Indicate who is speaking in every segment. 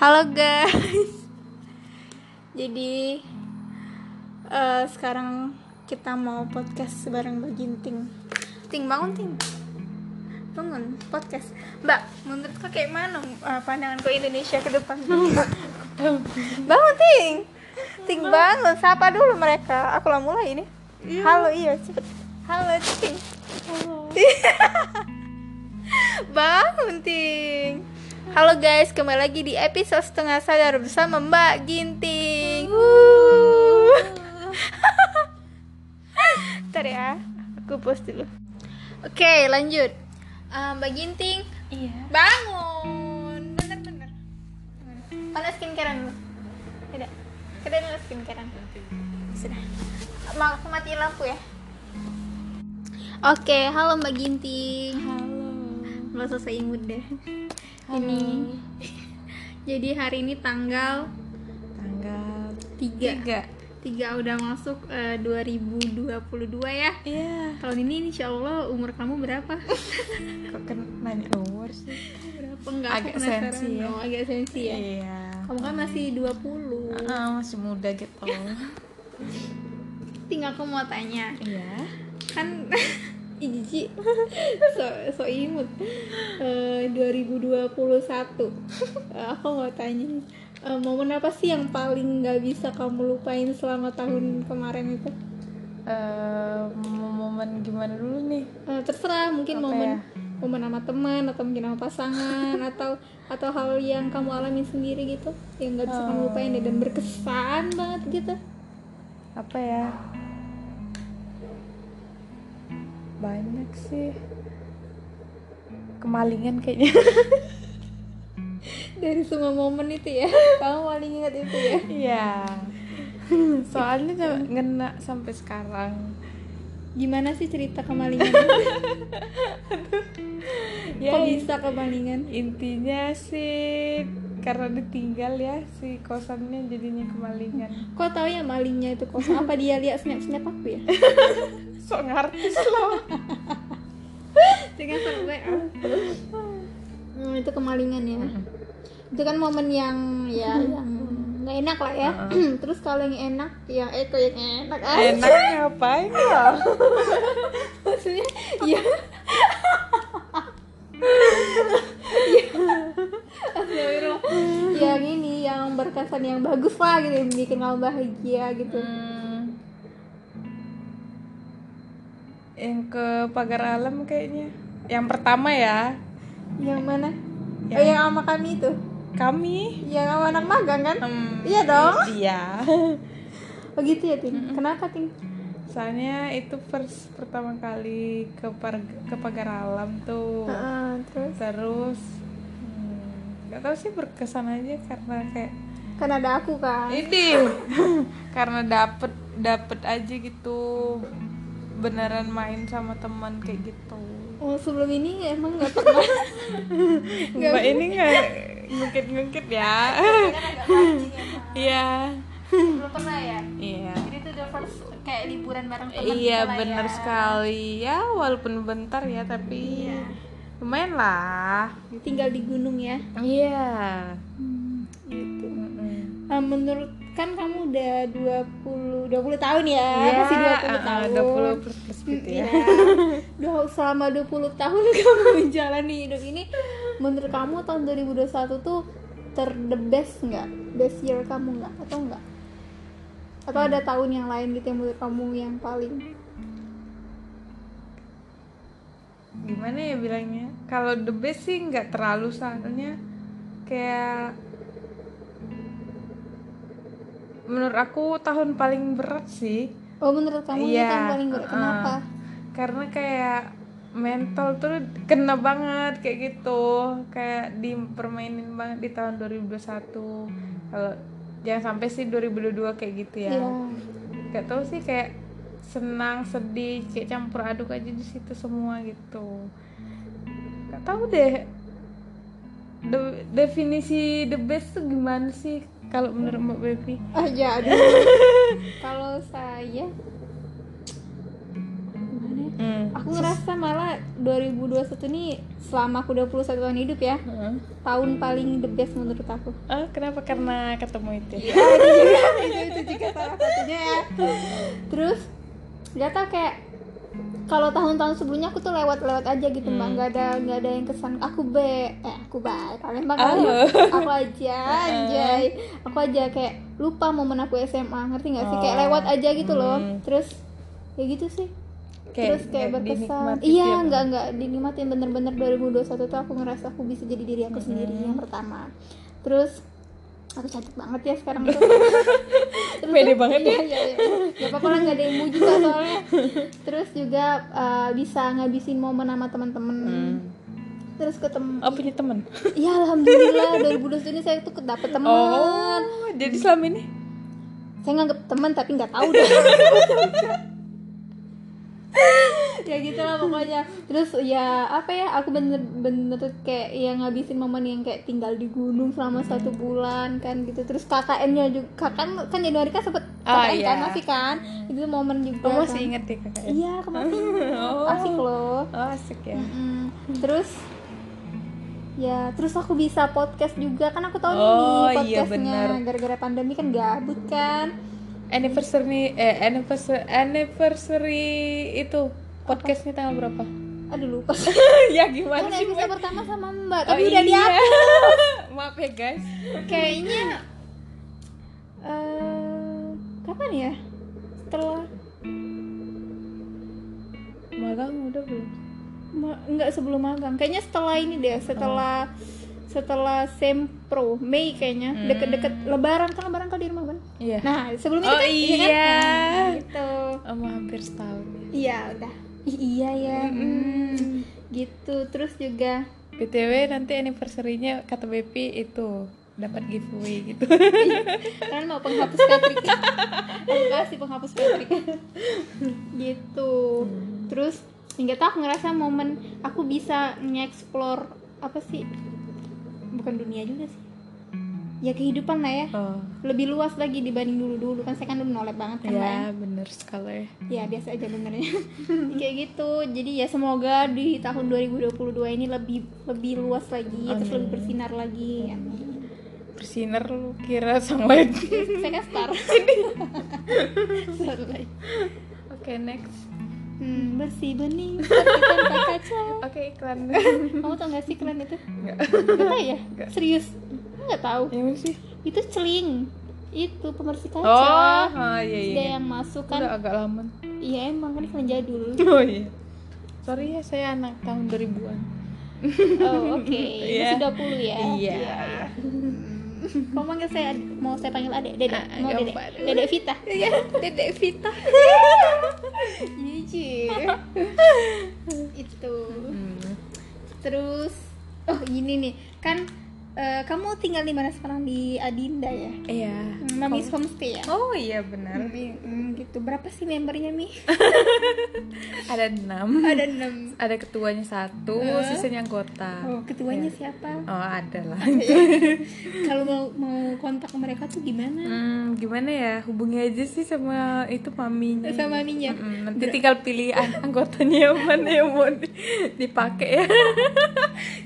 Speaker 1: Halo guys. Jadi eh, sekarang kita mau podcast bareng Mbak Ginting. Ting bangun Ting. Bangun podcast. Mbak, menurut kau kayak mana eh, pandangan kau Indonesia ke depan? bangun Ting. Ting bangun. Sapa dulu mereka. Aku lah mulai ini. Halo iya cepet. Halo Ting. Bangun Ting. Halo guys, kembali lagi di episode setengah sadar bersama Mbak Ginting. Wuh. Ntar ya, aku post dulu. Oke, lanjut. Ah, Mbak Ginting,
Speaker 2: Iya.
Speaker 1: bangun. Bener-bener. Mana skincarean dulu? Tidak. Kita dulu skincarean. Sudah. Ma aku matiin lampu ya. Oke, halo Mbak Ginting.
Speaker 2: Halo.
Speaker 1: Lo selesai imut deh. Ini. Jadi hari ini tanggal
Speaker 2: Tanggal
Speaker 1: 3
Speaker 2: tiga.
Speaker 1: 3 udah masuk eh, 2022 ya.
Speaker 2: Iya.
Speaker 1: Tahun ini insya Allah umur kamu berapa?
Speaker 2: Kok kan nanya umur sih?
Speaker 1: berapa? Enggak,
Speaker 2: Agak sensi ya.
Speaker 1: Oh, agak sensi ya.
Speaker 2: Iya.
Speaker 1: Kamu kan masih 20.
Speaker 2: Ah, masih muda gitu.
Speaker 1: Tinggal aku mau tanya.
Speaker 2: iya.
Speaker 1: Kan Ih, jijik. So, so imut. Eh, 2021 Eh, aku mau tanya eh, momen apa sih yang paling nggak bisa kamu lupain selama tahun kemarin itu?
Speaker 2: Eh, momen gimana dulu nih?
Speaker 1: Eh, terserah mungkin
Speaker 2: Apa
Speaker 1: momen
Speaker 2: ya?
Speaker 1: momen sama teman atau mungkin sama pasangan atau atau hal yang kamu alami sendiri gitu yang nggak bisa kamu lupain deh dan berkesan banget gitu.
Speaker 2: Apa ya? Banyak sih. Kemalingan kayaknya.
Speaker 1: dari semua momen itu ya kamu paling ingat itu ya
Speaker 2: Iya. Soalnya ngena sampai sekarang.
Speaker 1: gimana sih cerita kemalingan
Speaker 2: Ya,
Speaker 1: kok bisa kemalingan
Speaker 2: intinya sih karena ditinggal ya si kosannya jadinya kemalingan
Speaker 1: kok tahu ya malingnya itu kos apa dia lihat snap snap aku ya
Speaker 2: sok ngartis loh.
Speaker 1: Dengan sama WA hmm, itu kemalingan ya. Itu kan momen yang ya yang nggak enak lah ya. Terus kalau yang enak yang eh kok yang enak? Ah
Speaker 2: enak ngapain? Ya
Speaker 1: maksudnya ya Astagfirullah. yang ini yang berkesan yang bagus lah gitu yang bikin kamu bahagia gitu.
Speaker 2: Hmm. Yang ke pagar alam kayaknya. Yang pertama ya.
Speaker 1: Yang mana?
Speaker 2: Yang-
Speaker 1: oh yang sama kami itu?
Speaker 2: Kami.
Speaker 1: Yang sama anak magang kan?
Speaker 2: Hmm,
Speaker 1: iya dong.
Speaker 2: iya.
Speaker 1: Oh gitu ya ting kenapa ting
Speaker 2: soalnya itu first pertama kali ke par- ke pagar alam tuh.
Speaker 1: Heeh, terus?
Speaker 2: Terus hmm, nggak tahu sih berkesan aja karena kayak
Speaker 1: kan ada aku kan?
Speaker 2: Ini. Karena dapet dapet aja gitu beneran main sama teman kayak gitu.
Speaker 1: Oh sebelum ini emang nggak pernah.
Speaker 2: Mbak ini nggak ngungkit ngungkit ya iya.
Speaker 1: Belum pernah ya?
Speaker 2: Iya.
Speaker 1: Jadi itu the first kayak liburan bareng teman
Speaker 2: iya
Speaker 1: lah
Speaker 2: bener
Speaker 1: ya.
Speaker 2: sekali. Ya walaupun bentar ya tapi lumayan lah.
Speaker 1: Tinggal di gunung ya?
Speaker 2: Iya.
Speaker 1: Gitu.
Speaker 2: Mm-mm.
Speaker 1: Nah, menurut kan kamu udah 20 20 tahun ya
Speaker 2: Iya,
Speaker 1: masih 20
Speaker 2: uh-uh,
Speaker 1: tahun
Speaker 2: 20 plus plus gitu ya.
Speaker 1: Iya. Udah selama 20 tahun kamu menjalani hidup ini menurut kamu tahun 2021 tuh ter the best nggak best year kamu nggak atau enggak atau ada tahun yang lain gitu yang menurut kamu yang paling
Speaker 2: Gimana ya bilangnya? Kalau the best sih nggak terlalu soalnya kayak menurut aku tahun paling berat sih.
Speaker 1: oh menurut kamu ini
Speaker 2: Iya,
Speaker 1: tahun paling berat kenapa
Speaker 2: Karena kayak mental tuh kena banget kayak gitu. Kayak dipermainin banget di tahun 2021. Kalau jangan sampai sih 2022 kayak gitu ya.
Speaker 1: Iya.
Speaker 2: Gak tau sih kayak senang sedih kayak campur aduk aja di situ semua gitu gak tahu deh De- definisi the best tuh gimana sih kalau menurut mbak Bevi
Speaker 1: aja aduh kalau saya gimana ya
Speaker 2: Hmm.
Speaker 1: aku ngerasa malah 2021 ini selama aku 21 tahun hidup ya
Speaker 2: Heeh.
Speaker 1: tahun paling the best menurut aku
Speaker 2: Oh, kenapa? Karena ketemu itu.
Speaker 1: ya itu juga itu, itu juga salah satunya ya terus gak tau kayak kalau tahun-tahun sebelumnya aku tuh lewat-lewat aja gitu mbak. Nggak ada nggak ada yang kesan. Aku be eh aku baik Palembang kali
Speaker 2: Oh.
Speaker 1: aku aja anjay. Aku aja kayak lupa momen aku SMA ngerti nggak sih? Kayak
Speaker 2: Oh.
Speaker 1: lewat aja gitu loh.
Speaker 2: Hmm.
Speaker 1: terus ya gitu sih. Terus kayak berkesan. iya
Speaker 2: tiap-
Speaker 1: nggak nggak dinikmatin. Bener-bener 2021 tuh aku ngerasa aku bisa jadi diri aku sendiri
Speaker 2: Hmm.
Speaker 1: yang pertama. Terus aku cantik banget ya sekarang tuh. Terus
Speaker 2: Pede
Speaker 1: tuh-
Speaker 2: banget
Speaker 1: iya, iya, iya. Gak apa-apa lah nggak ada yang juga soalnya. Terus juga uh, bisa ngabisin momen sama teman-teman.
Speaker 2: Hmm.
Speaker 1: terus ketemu
Speaker 2: Oh, punya teman.
Speaker 1: ya alhamdulillah 2021 ini saya tuh dapet teman.
Speaker 2: Oh, jadi selama ini?
Speaker 1: Saya nganggep teman tapi nggak tahu deh ya gitu lah pokoknya terus ya apa ya aku bener-bener kayak yang ngabisin momen yang kayak tinggal di gunung selama satu bulan kan gitu terus KKN-nya juga KKN kan Januari kan sempet KKN kan
Speaker 2: iya.
Speaker 1: masih kan itu momen juga
Speaker 2: oh, masih
Speaker 1: kan.
Speaker 2: inget ya kakak ya?
Speaker 1: iya kemarin
Speaker 2: Oh.
Speaker 1: asik loh
Speaker 2: Oh, asik ya.
Speaker 1: Mm-mm. terus ya terus aku bisa podcast juga kan aku tahun
Speaker 2: Oh,
Speaker 1: ini
Speaker 2: iya,
Speaker 1: podcastnya
Speaker 2: bener.
Speaker 1: gara-gara pandemi kan gabut kan
Speaker 2: Anniversary eh anniversary anniversary itu podcastnya tanggal berapa?
Speaker 1: aduh lupa
Speaker 2: ya gimana
Speaker 1: kan
Speaker 2: sih?
Speaker 1: episode pertama sama mbak
Speaker 2: Oh,
Speaker 1: tapi udah
Speaker 2: iya.
Speaker 1: dihapus
Speaker 2: Maaf ya guys.
Speaker 1: kayaknya eh kapan ya setelah
Speaker 2: Magang udah belum?
Speaker 1: ma- nggak sebelum magang kayaknya setelah ini deh setelah setelah sempro Mei kayaknya
Speaker 2: Hmm.
Speaker 1: deket-deket lebaran kan lebaran kau di rumah kan
Speaker 2: Iya.
Speaker 1: nah sebelum itu
Speaker 2: Oh,
Speaker 1: kan
Speaker 2: iya.
Speaker 1: kan? Nah, gitu
Speaker 2: mau hampir setahun ya.
Speaker 1: iya udah Ih, iya ya hmm. gitu terus juga
Speaker 2: BTW nanti anniversary-nya kata BP itu dapat giveaway gitu.
Speaker 1: kan mau penghapus Patrick aku kasih penghapus Patrick gitu terus hingga tahu aku ngerasa momen aku bisa nge-explore apa sih bukan dunia juga sih ya kehidupan lah ya
Speaker 2: Oh.
Speaker 1: lebih luas lagi dibanding dulu dulu kan saya kan dulu nolep banget kan Mbak,
Speaker 2: Ya, bener sekali.
Speaker 1: ya biasa aja benernya kayak gitu jadi ya semoga di tahun 2022 ini lebih lebih luas lagi terus
Speaker 2: Amin.
Speaker 1: lebih bersinar lagi Amin.
Speaker 2: Bersinar lu kira sunlight.
Speaker 1: saya kan star Starlight.
Speaker 2: Oke, next.
Speaker 1: Hmm, bersih bening seperti tanpa kaca.
Speaker 2: Oke, iklan.
Speaker 1: Kamu tau gak sih klan itu?
Speaker 2: Enggak.
Speaker 1: Gak tau ya?
Speaker 2: Nggak.
Speaker 1: Serius? Nggak tahu.
Speaker 2: Ya mana sih?
Speaker 1: Itu celing. Itu pembersih kaca.
Speaker 2: Oh, ah, iya
Speaker 1: Terus dia
Speaker 2: iya.
Speaker 1: yang masuk
Speaker 2: Udah
Speaker 1: kan?
Speaker 2: agak lama.
Speaker 1: Iya emang kan klan jadul.
Speaker 2: Oh iya. Sorry ya, saya anak tahun 2000-an.
Speaker 1: Oh oke.
Speaker 2: Iya.
Speaker 1: Masih 20 ya?
Speaker 2: Iya.
Speaker 1: Kamu manggil saya mau saya panggil adek, dedek,
Speaker 2: Ah,
Speaker 1: mau
Speaker 2: apa-apa.
Speaker 1: dedek Vita.
Speaker 2: Iya, Dedek Vita.
Speaker 1: Ci. Itu.
Speaker 2: Hmm.
Speaker 1: Terus, oh ini nih, kan eh, kamu tinggal di mana sekarang di Adinda ya?
Speaker 2: Iya.
Speaker 1: Mami's homestay ya?
Speaker 2: Oh iya benar.
Speaker 1: Hmm, hmm, gitu. Berapa sih membernya Mi?
Speaker 2: Ada enam.
Speaker 1: Ada enam.
Speaker 2: Ada ketuanya satu,
Speaker 1: Eh.
Speaker 2: sisanya anggota.
Speaker 1: Oh, ketuanya siapa?
Speaker 2: Oh ada lah.
Speaker 1: Kalau mau mau kontak mereka tuh gimana?
Speaker 2: Hmm, gimana ya? Hubungi aja sih sama itu maminya.
Speaker 1: Sama maminya.
Speaker 2: Mm-mm, nanti tinggal pilih an- anggotanya yang mana yang mau di- dipakai ya.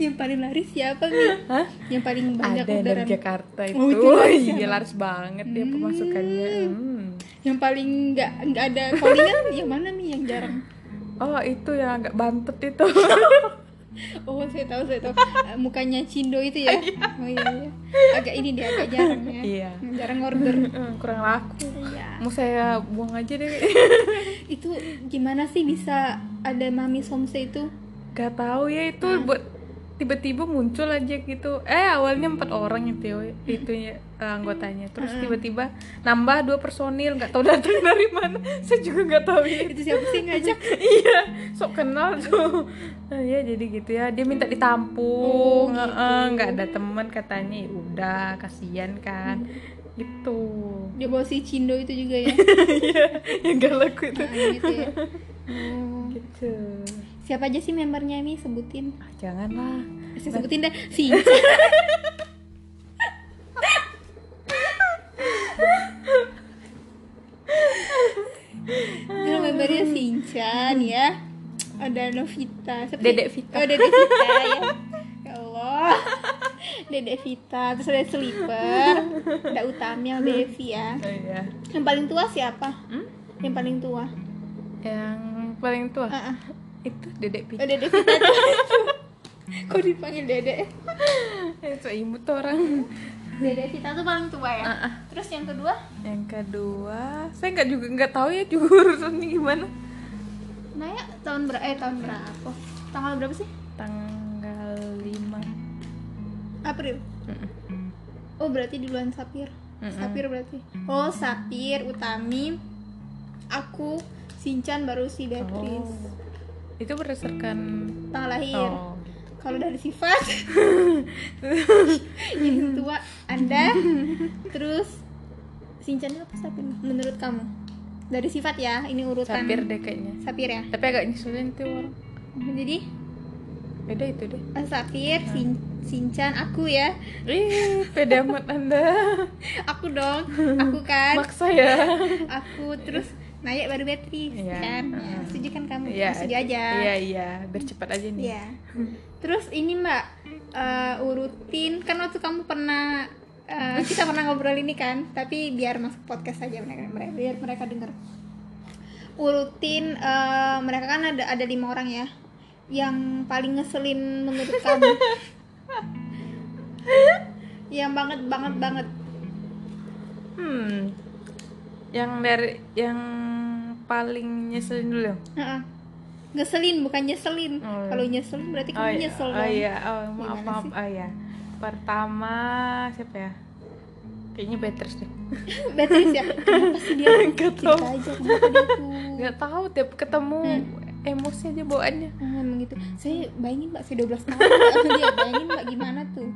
Speaker 1: Yang paling laris siapa Mi?
Speaker 2: Hah?
Speaker 1: Yang paling banyak
Speaker 2: Ada dari? Jakarta itu.
Speaker 1: Oh, itu laris
Speaker 2: iya
Speaker 1: ya?
Speaker 2: laris banget dia pemasukannya. Hmm.
Speaker 1: Yang paling nggak nggak ada callingan yang mana Mi yang jarang?
Speaker 2: Oh itu yang agak bantet itu.
Speaker 1: Oh saya tahu saya tahu Eh, mukanya Cindo itu ya. Oh iya iya. Agak ini dia agak jarang ya.
Speaker 2: Iya.
Speaker 1: Jarang order.
Speaker 2: Hmm, Kurang laku.
Speaker 1: Iya.
Speaker 2: Mau saya buang aja deh.
Speaker 1: Itu gimana sih bisa ada mami homestay itu?
Speaker 2: Gak tahu ya itu buat tiba-tiba muncul aja gitu. Eh awalnya empat orang itu itu ya eh, anggotanya. Terus tiba-tiba nambah dua personil nggak tahu datang dari mana. Saya juga nggak tahu ya.
Speaker 1: Itu siapa sih ngajak?
Speaker 2: iya, sok kenal tuh. Nah, ya jadi gitu ya. Dia minta ditampung.
Speaker 1: Oh, gitu.
Speaker 2: Heeh, nggak ada teman katanya. Ya udah, kasihan kan. Gitu.
Speaker 1: Dia bawa si Cindo itu juga ya.
Speaker 2: Iya, yang galak itu.
Speaker 1: Nah, gitu ya. Oh.
Speaker 2: Gitu.
Speaker 1: Siapa aja sih membernya Mi? Sebutin?
Speaker 2: Ah, janganlah.
Speaker 1: Saya sebutin deh si. Kalau membernya Sinchan ya. Novita. Siapa?
Speaker 2: Dedek Vita.
Speaker 1: oh Dedek Vita ya. Ya Allah. Dedek Vita. Terus ada Sleeper. Ada Utami yang Devi ya.
Speaker 2: Oh, iya.
Speaker 1: Yang paling tua siapa?
Speaker 2: Hmm?
Speaker 1: yang paling tua.
Speaker 2: Yang paling tua?
Speaker 1: Ah, ah.
Speaker 2: Itu dedek
Speaker 1: oh
Speaker 2: Vita
Speaker 1: Dedek Vita kok dipanggil Dedek?
Speaker 2: Itu imut tuh orang.
Speaker 1: Dedek Vita tuh paling tua ya?
Speaker 2: Ah, ah.
Speaker 1: terus yang kedua?
Speaker 2: Yang kedua saya nggak juga nggak tahu ya juga urusannya gimana.
Speaker 1: Naya tahun berapa eh tahun berapa? Tanggal berapa sih?
Speaker 2: Tanggal 5
Speaker 1: April. Oh berarti duluan Sapir.
Speaker 2: Mm-mm.
Speaker 1: Sapir berarti. Oh Sapir Utami aku Sinchan baru si Beatrice.
Speaker 2: Oh. Itu berdasarkan
Speaker 1: tanggal lahir.
Speaker 2: Oh.
Speaker 1: Kalau dari sifat yang tua anda. Terus Sinchan itu apa Sapir menurut kamu? Dari sifat ya ini urutan
Speaker 2: sapir deh kayaknya.
Speaker 1: Sapir ya?
Speaker 2: Tapi agak nyusulin tuh orang.
Speaker 1: Jadi?
Speaker 2: Beda itu deh.
Speaker 1: Eh, Sapir Sin Sinchan aku ya.
Speaker 2: Ih pede amat anda.
Speaker 1: Aku dong aku kan.
Speaker 2: Maksa ya.
Speaker 1: Aku terus Naya baru Beatrice
Speaker 2: Iya.
Speaker 1: kan ya,
Speaker 2: Heeh.
Speaker 1: setuju kan kamu
Speaker 2: iya
Speaker 1: setuju aja
Speaker 2: iya iya biar cepat aja nih
Speaker 1: Iya. Terus ini Mbak eh, urutin kan waktu kamu pernah eh, kita pernah ngobrol ini kan, tapi biar masuk podcast aja mereka, biar mereka dengar. Urutin eh, mereka kan ada ada lima orang ya, yang paling ngeselin menurut kamu. yang banget banget banget.
Speaker 2: hmm yang dari yang paling nyeselin dulu ya?
Speaker 1: Ngeselin bukan nyeselin.
Speaker 2: Iya.
Speaker 1: Kalau nyeselin berarti kamu
Speaker 2: oh, iya.
Speaker 1: nyesel
Speaker 2: oh
Speaker 1: dong.
Speaker 2: iya oh maaf
Speaker 1: Gimana
Speaker 2: maaf
Speaker 1: sih?
Speaker 2: oh iya pertama siapa ya kayaknya Beatrice deh
Speaker 1: Beatrice ya. Kenapa sih dia?
Speaker 2: Nggak
Speaker 1: Cerita
Speaker 2: tahu.
Speaker 1: aja kenapa dia tuh.
Speaker 2: nggak tahu tiap ketemu
Speaker 1: Hmm.
Speaker 2: emosi aja bawaannya
Speaker 1: Oh, emang gitu. Saya bayangin mbak, saya 12 tahun sama dia. Bayangin mbak gimana tuh?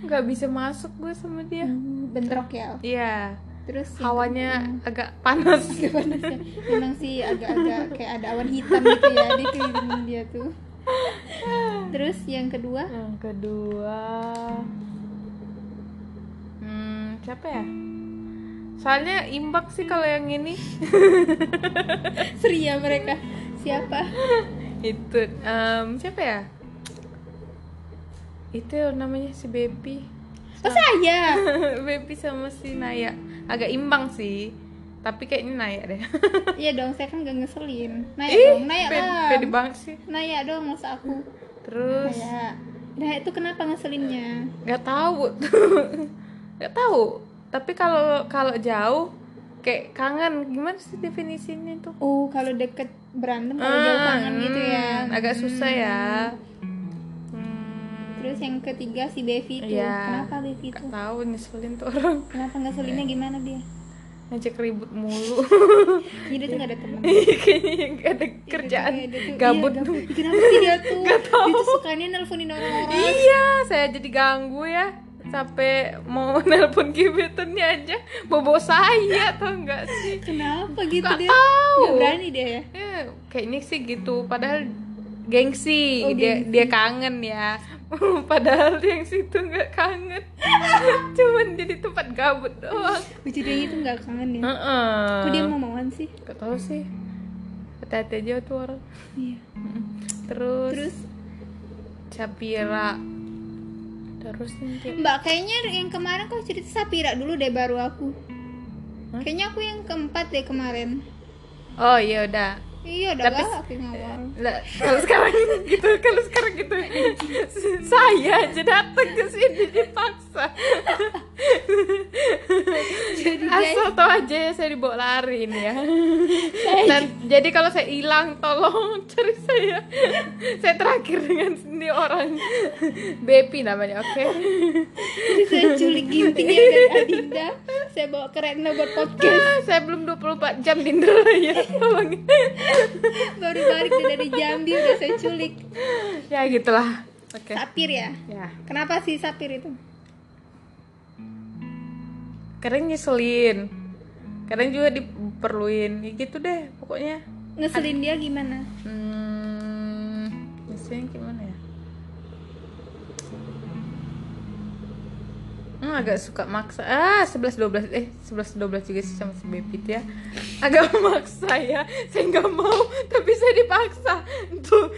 Speaker 2: nggak bisa masuk gue sama dia
Speaker 1: Hmm, bentrok ya.
Speaker 2: iya
Speaker 1: Terus
Speaker 2: hawanya agak panas
Speaker 1: agak panas ya. Memang sih agak-agak kayak ada awan hitam gitu ya di kelilingin dia tuh. Terus yang kedua,
Speaker 2: yang kedua hmm siapa ya soalnya imbak sih kalau yang ini
Speaker 1: Sri ya mereka. Siapa?
Speaker 2: itu em, siapa ya itu namanya si baby
Speaker 1: Oh saya.
Speaker 2: baby sama si Naya agak imbang sih tapi kayaknya Naya deh
Speaker 1: Iya dong, saya kan gak ngeselin. Naya
Speaker 2: ih
Speaker 1: dong,
Speaker 2: pede,
Speaker 1: lah.
Speaker 2: pede banget sih
Speaker 1: Naya dong, masa aku.
Speaker 2: terus
Speaker 1: Naya. Nah itu kenapa ngeselinnya?
Speaker 2: nggak tahu nggak tahu tapi kalau kalau jauh kayak kangen gimana sih definisinya tuh
Speaker 1: Oh, kalau deket berantem, kalau jauh
Speaker 2: Ah,
Speaker 1: kangen gitu ya.
Speaker 2: hmm, agak susah ya
Speaker 1: Hmm.
Speaker 2: hmm,
Speaker 1: Terus yang ketiga si Bevi tuh.
Speaker 2: Iya.
Speaker 1: Kenapa Bevi tuh?
Speaker 2: tahu nyeselin tuh orang
Speaker 1: Kenapa ngeselinnya gimana dia?
Speaker 2: ngajak ribut mulu
Speaker 1: Jadi dia tuh gak ada teman.
Speaker 2: kayaknya nggak ada kerjaan
Speaker 1: Iya, dia tuh-
Speaker 2: gabut
Speaker 1: iya, gabut. Kenapa sih dia tuh?
Speaker 2: Nggak tahu.
Speaker 1: Dia tuh sukanya nelponin orang-orang.
Speaker 2: iya saya jadi ganggu ya sampai mau nelpon gebetannya aja bobo saya tau nggak sih
Speaker 1: Kenapa gitu
Speaker 2: Nggak
Speaker 1: dia?
Speaker 2: tahu.
Speaker 1: Gak berani dia ya.
Speaker 2: ya kayaknya sih gitu padahal gengsi
Speaker 1: Oh,
Speaker 2: dia
Speaker 1: gengsi.
Speaker 2: dia kangen ya padahal yang situ nggak kangen cuman jadi tempat gabut doang
Speaker 1: dia itu gak kangen ya.
Speaker 2: Heeh.
Speaker 1: Kok dia mau mauan sih?
Speaker 2: Gak tahu sih hati-hati aja tuh orang
Speaker 1: Iya.
Speaker 2: terus,
Speaker 1: Terus
Speaker 2: Sapira terus kayak-
Speaker 1: Mbak kayaknya yang kemarin kau cerita Sapira dulu deh baru aku.
Speaker 2: Hah?
Speaker 1: Kayaknya aku yang keempat deh kemarin.
Speaker 2: oh iya udah
Speaker 1: Iya udah
Speaker 2: Tapi-
Speaker 1: galak yang awal.
Speaker 2: Lah, kalau sekarang gitu kalau sekarang gitu. Saya aja datang ke sini dipaksa.
Speaker 1: Jadi
Speaker 2: asal tau aja ya saya dibawa lari ini ya. Dan jadi kalau saya hilang tolong cari saya. Saya terakhir dengan ini orang. Bepi namanya oke.
Speaker 1: Jadi saya culik gintingnya dari Adinda Saya bawa ke Retno buat podcast.
Speaker 2: Ah, saya belum 24 jam di ya tolong
Speaker 1: Baru balik dari Jambi udah saya culik.
Speaker 2: Ya gitulah. Oke.
Speaker 1: Sapir ya?
Speaker 2: Ya.
Speaker 1: Kenapa sih Sapir itu?
Speaker 2: kadang nyeselin. Kadang juga diperluin. Ya gitu deh pokoknya.
Speaker 1: Ngeselin dia gimana?
Speaker 2: hmm nyeselin gimana ya Hmm, agak suka maksa. Ah, 11 12 eh 11 12 juga sih sama si Bebit ya. Agak maksa ya. Saya nggak mau, tapi saya dipaksa. Tuh.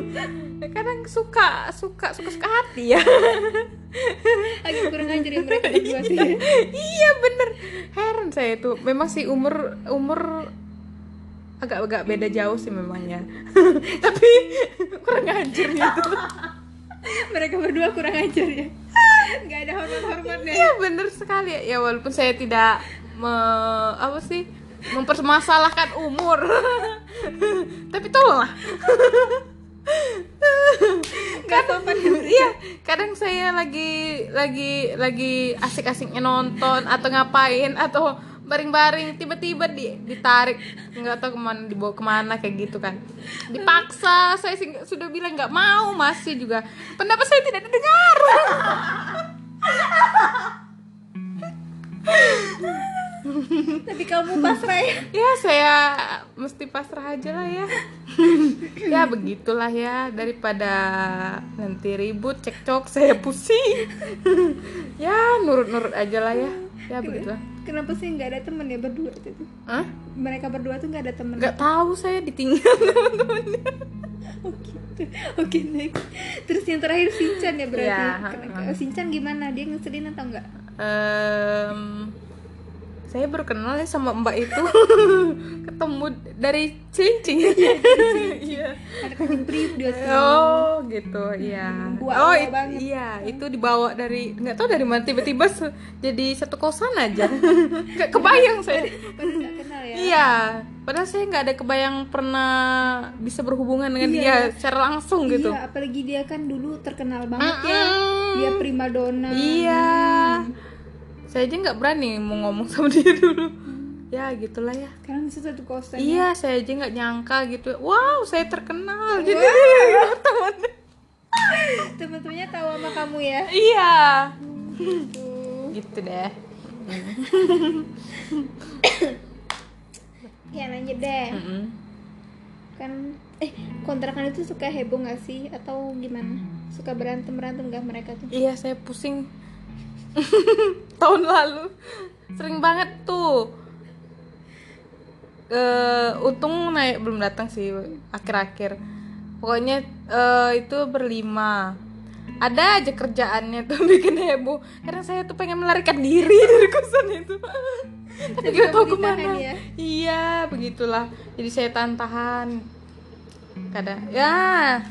Speaker 2: Kadang suka suka suka suka hati ya.
Speaker 1: agak kurang ajar ya mereka berdua sih
Speaker 2: iya bener heran saya tuh memang sih umur umur agak agak beda jauh sih memangnya tapi kurang ajar gitu
Speaker 1: mereka berdua kurang ajar ya nggak ada hormat-hormatnya
Speaker 2: iya bener sekali. Ya walaupun saya tidak me, apa sih mempermasalahkan umur. Tapi tolonglah
Speaker 1: sopan. ya
Speaker 2: iya kadang saya lagi lagi lagi asik-asiknya nonton atau ngapain atau baring-baring tiba-tiba di, ditarik. Nggak tahu ke mana dibawa ke mana kayak gitu kan. Dipaksa saya sudah bilang nggak mau masih juga. Pendapat saya tidak didengar
Speaker 1: tapi kamu pasrah ya?
Speaker 2: Ya saya mesti pasrah aja lah ya. Ya begitulah ya. Daripada nanti ribut cekcok saya pusing. Ya nurut-nurut aja lah ya. Ya begitulah
Speaker 1: kenapa sih nggak ada temen ya berdua itu tuh?
Speaker 2: Hah?
Speaker 1: mereka berdua tuh nggak ada temen.
Speaker 2: Nggak tahu saya ditinggal teman-temannya
Speaker 1: oh gitu. Oke next. Terus yang terakhir Sinchan ya berarti.
Speaker 2: Ha-ha.
Speaker 1: Sinchan gimana? Dia ngeselin atau enggak
Speaker 2: Em, saya baru kenal ya sama mbak itu ketemu dari cincin iya
Speaker 1: ada kucing priuk dia tuh
Speaker 2: Oh gitu, iya.
Speaker 1: Gua
Speaker 2: oh it- iya, itu dibawa dari nggak tahu dari mana tiba-tiba se- jadi satu kosan aja. Nggak kebayang saya.
Speaker 1: nggak kenal ya
Speaker 2: Iya, padahal saya nggak ada kebayang pernah bisa berhubungan dengan
Speaker 1: Iya.
Speaker 2: dia secara langsung gitu.
Speaker 1: Iya, apalagi dia kan dulu terkenal banget ya.
Speaker 2: Mm-mm.
Speaker 1: Dia primadona.
Speaker 2: Iya. Saya aja nggak berani mau ngomong sama dia dulu. Ya gitulah ya.
Speaker 1: Sekarang bisa satu kosan.
Speaker 2: Iya, saya aja nggak nyangka gitu. Wow, saya terkenal. Jadi teman.
Speaker 1: Teman-temannya tahu sama kamu ya.
Speaker 2: Iya. Gitu deh.
Speaker 1: Ya lanjut deh.
Speaker 2: Mm-mm.
Speaker 1: Kan eh kontrakan itu suka heboh nggak sih atau gimana? Suka berantem berantem nggak mereka tuh?
Speaker 2: Iya, saya pusing. Tahun lalu sering banget tuh. Eh, untung naik belum datang sih akhir-akhir. Pokoknya eh, itu berlima. Ada aja kerjaannya tuh bikin heboh. Karena saya tuh pengen melarikan diri dari kosan itu. Tapi gak
Speaker 1: ditahan
Speaker 2: ke mana.
Speaker 1: ya?
Speaker 2: Iya, begitulah. Jadi saya tahan-tahan. Kadang ya?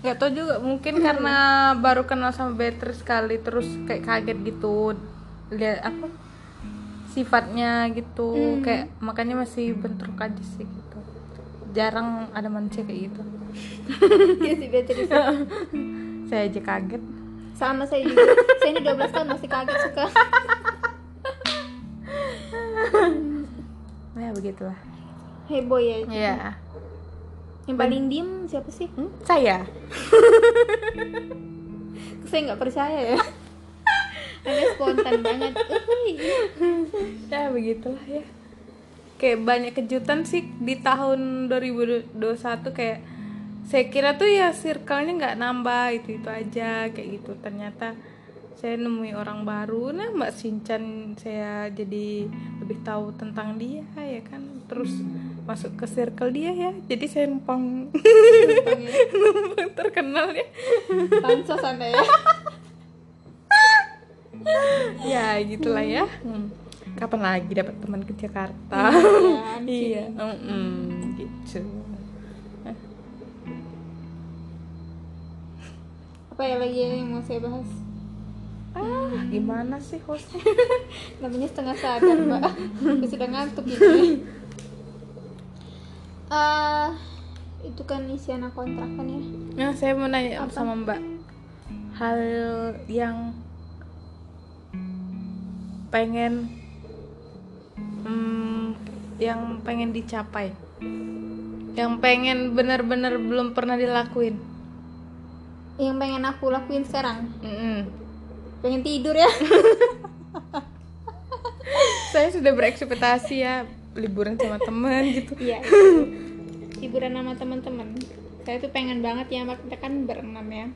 Speaker 2: Nggak tahu juga mungkin karena baru kenal sama Beatrice sekali terus kayak kaget gitu lihat apa sifatnya gitu
Speaker 1: Hmm.
Speaker 2: kayak makanya masih bentrok aja sih gitu jarang ada manusia kayak gitu
Speaker 1: Iya sih Beatrice.
Speaker 2: saya aja kaget
Speaker 1: Sama saya juga. saya ini 12 tahun masih kaget suka.
Speaker 2: ya begitulah
Speaker 1: Heboh ya.
Speaker 2: ya
Speaker 1: Yang paling diem siapa sih?
Speaker 2: Hmm, saya.
Speaker 1: Saya nggak percaya ya. Anda spontan banget.
Speaker 2: Ya begitulah ya. Kayak banyak kejutan sih di tahun 2021 kayak saya kira tuh ya circle-nya nggak nambah itu itu aja kayak gitu. Ternyata saya nemui orang baru. Nah mbak Sinchan saya jadi lebih tahu tentang dia ya kan? Terus masuk ke circle dia ya jadi saya numpang
Speaker 1: ya.
Speaker 2: numpang terkenal ya
Speaker 1: Pansos Anda ya.
Speaker 2: ya gitulah ya Hmm. kapan lagi dapat teman ke Jakarta
Speaker 1: Iya,
Speaker 2: iya mm-mm, gitu
Speaker 1: Apa ya lagi yang mau saya bahas?
Speaker 2: ah gimana sih hostnya
Speaker 1: Namanya setengah sadar mbak. Sudah ngantuk ini. Eh, itu kan isi anak kontrakan ya.
Speaker 2: nah saya mau nanya
Speaker 1: Apa?
Speaker 2: sama mbak hal yang pengen hmm, yang pengen dicapai yang pengen benar-benar belum pernah dilakuin
Speaker 1: Yang pengen aku lakuin sekarang,
Speaker 2: Mm-mm.
Speaker 1: pengen tidur ya.
Speaker 2: saya sudah berekspektasi ya liburan sama teman gitu
Speaker 1: Iya. Hiburan sama teman-teman. Saya tuh pengen banget ya, kita kan berenam ya.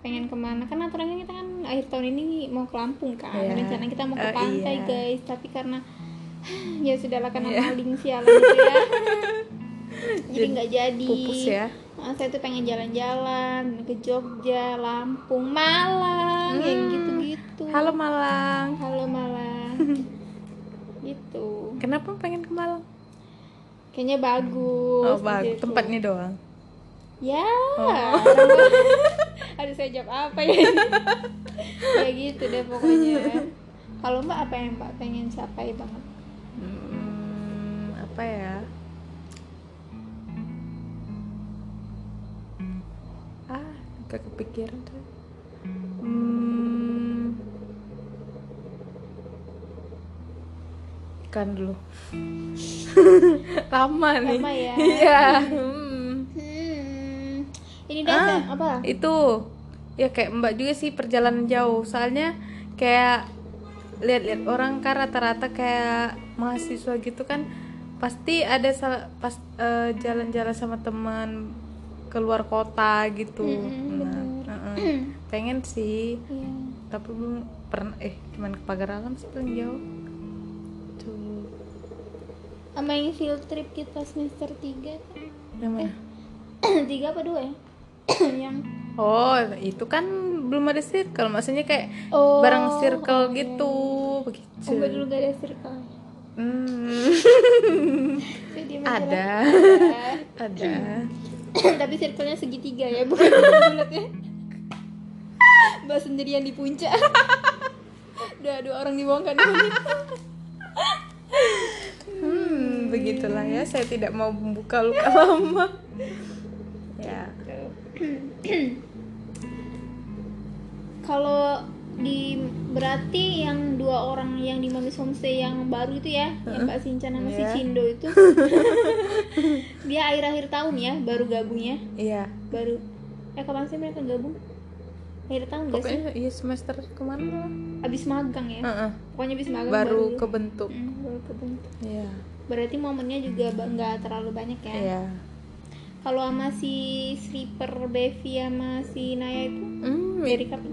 Speaker 1: pengen ke mana kan aturan kita kan akhir tahun ini mau ke Lampung kan
Speaker 2: Iya.
Speaker 1: rencana kita mau ke
Speaker 2: Oh,
Speaker 1: pantai
Speaker 2: iya.
Speaker 1: guys tapi karena ya sudahlah karena
Speaker 2: Iya.
Speaker 1: maling sialan itu ya jadi nggak jadi
Speaker 2: pupus ya
Speaker 1: Ah, saya tuh pengen jalan-jalan ke Jogja, Lampung, Malang, yang
Speaker 2: Hmm.
Speaker 1: gitu-gitu.
Speaker 2: halo Malang
Speaker 1: Halo Malang. gitu.
Speaker 2: kenapa pengen ke Malang
Speaker 1: Kayaknya bagus.
Speaker 2: oh bagus
Speaker 1: gitu.
Speaker 2: tempatnya doang
Speaker 1: Ya.
Speaker 2: Oh.
Speaker 1: Aduh saya jawab apa ya? ya gitu deh pokoknya. Kalau Mbak apa yang Mbak pengen capai banget?
Speaker 2: Hmm, apa ya? Ah, gak kepikiran tuh. Hmm. Kan dulu. Lama nih.
Speaker 1: Lama ya.
Speaker 2: Iya. Hmm.
Speaker 1: Hmm. Ini dah
Speaker 2: Ah,
Speaker 1: apa?
Speaker 2: Itu. Ya kayak Mbak juga sih perjalanan jauh. Soalnya kayak lihat-lihat orang kan rata-rata kayak mahasiswa gitu kan pasti ada pas eh, jalan-jalan sama teman keluar kota gitu.
Speaker 1: Mm-mm,
Speaker 2: Nah, heeh. pengen sih,
Speaker 1: Iya.
Speaker 2: tapi belum pernah eh cuman ke pagar alam sih paling jauh.
Speaker 1: Sama yang field trip kita semester 3
Speaker 2: Yang mana?
Speaker 1: tiga apa dua ya? yang
Speaker 2: Oh, itu kan belum ada circle, maksudnya kayak
Speaker 1: Oh,
Speaker 2: bareng circle
Speaker 1: oke.
Speaker 2: gitu, begitu.
Speaker 1: Oh, dulu gak ada circle.
Speaker 2: Hmm, ada, ada.
Speaker 1: Tapi circle-nya segitiga ya, bukan bulat ya. Mbak sendirian di puncak. Dua dua orang di bawah kan.
Speaker 2: Hmm, begitulah ya. Saya tidak mau membuka luka lama. Ya.
Speaker 1: Kalau di berarti yang dua orang yang di Mamis Homestay yang baru itu ya, yang Mbak Sinchan sama si
Speaker 2: Iya.
Speaker 1: Cindo itu, dia akhir-akhir tahun ya baru gabungnya,
Speaker 2: Iya.
Speaker 1: baru. Eh kapan sih mereka gabung? Akhir tahun gak sih?
Speaker 2: Pokoknya iya semester ke mana?
Speaker 1: Abis magang ya?
Speaker 2: Heeh.
Speaker 1: Pokoknya abis magang
Speaker 2: Baru kebentuk.
Speaker 1: Hmm, baru kebentuk.
Speaker 2: Iya.
Speaker 1: Berarti momennya juga nggak terlalu banyak ya?
Speaker 2: Iya.
Speaker 1: Kalau sama si Slipper Bevi sama si Naya itu
Speaker 2: Hmm,
Speaker 1: dari kapan?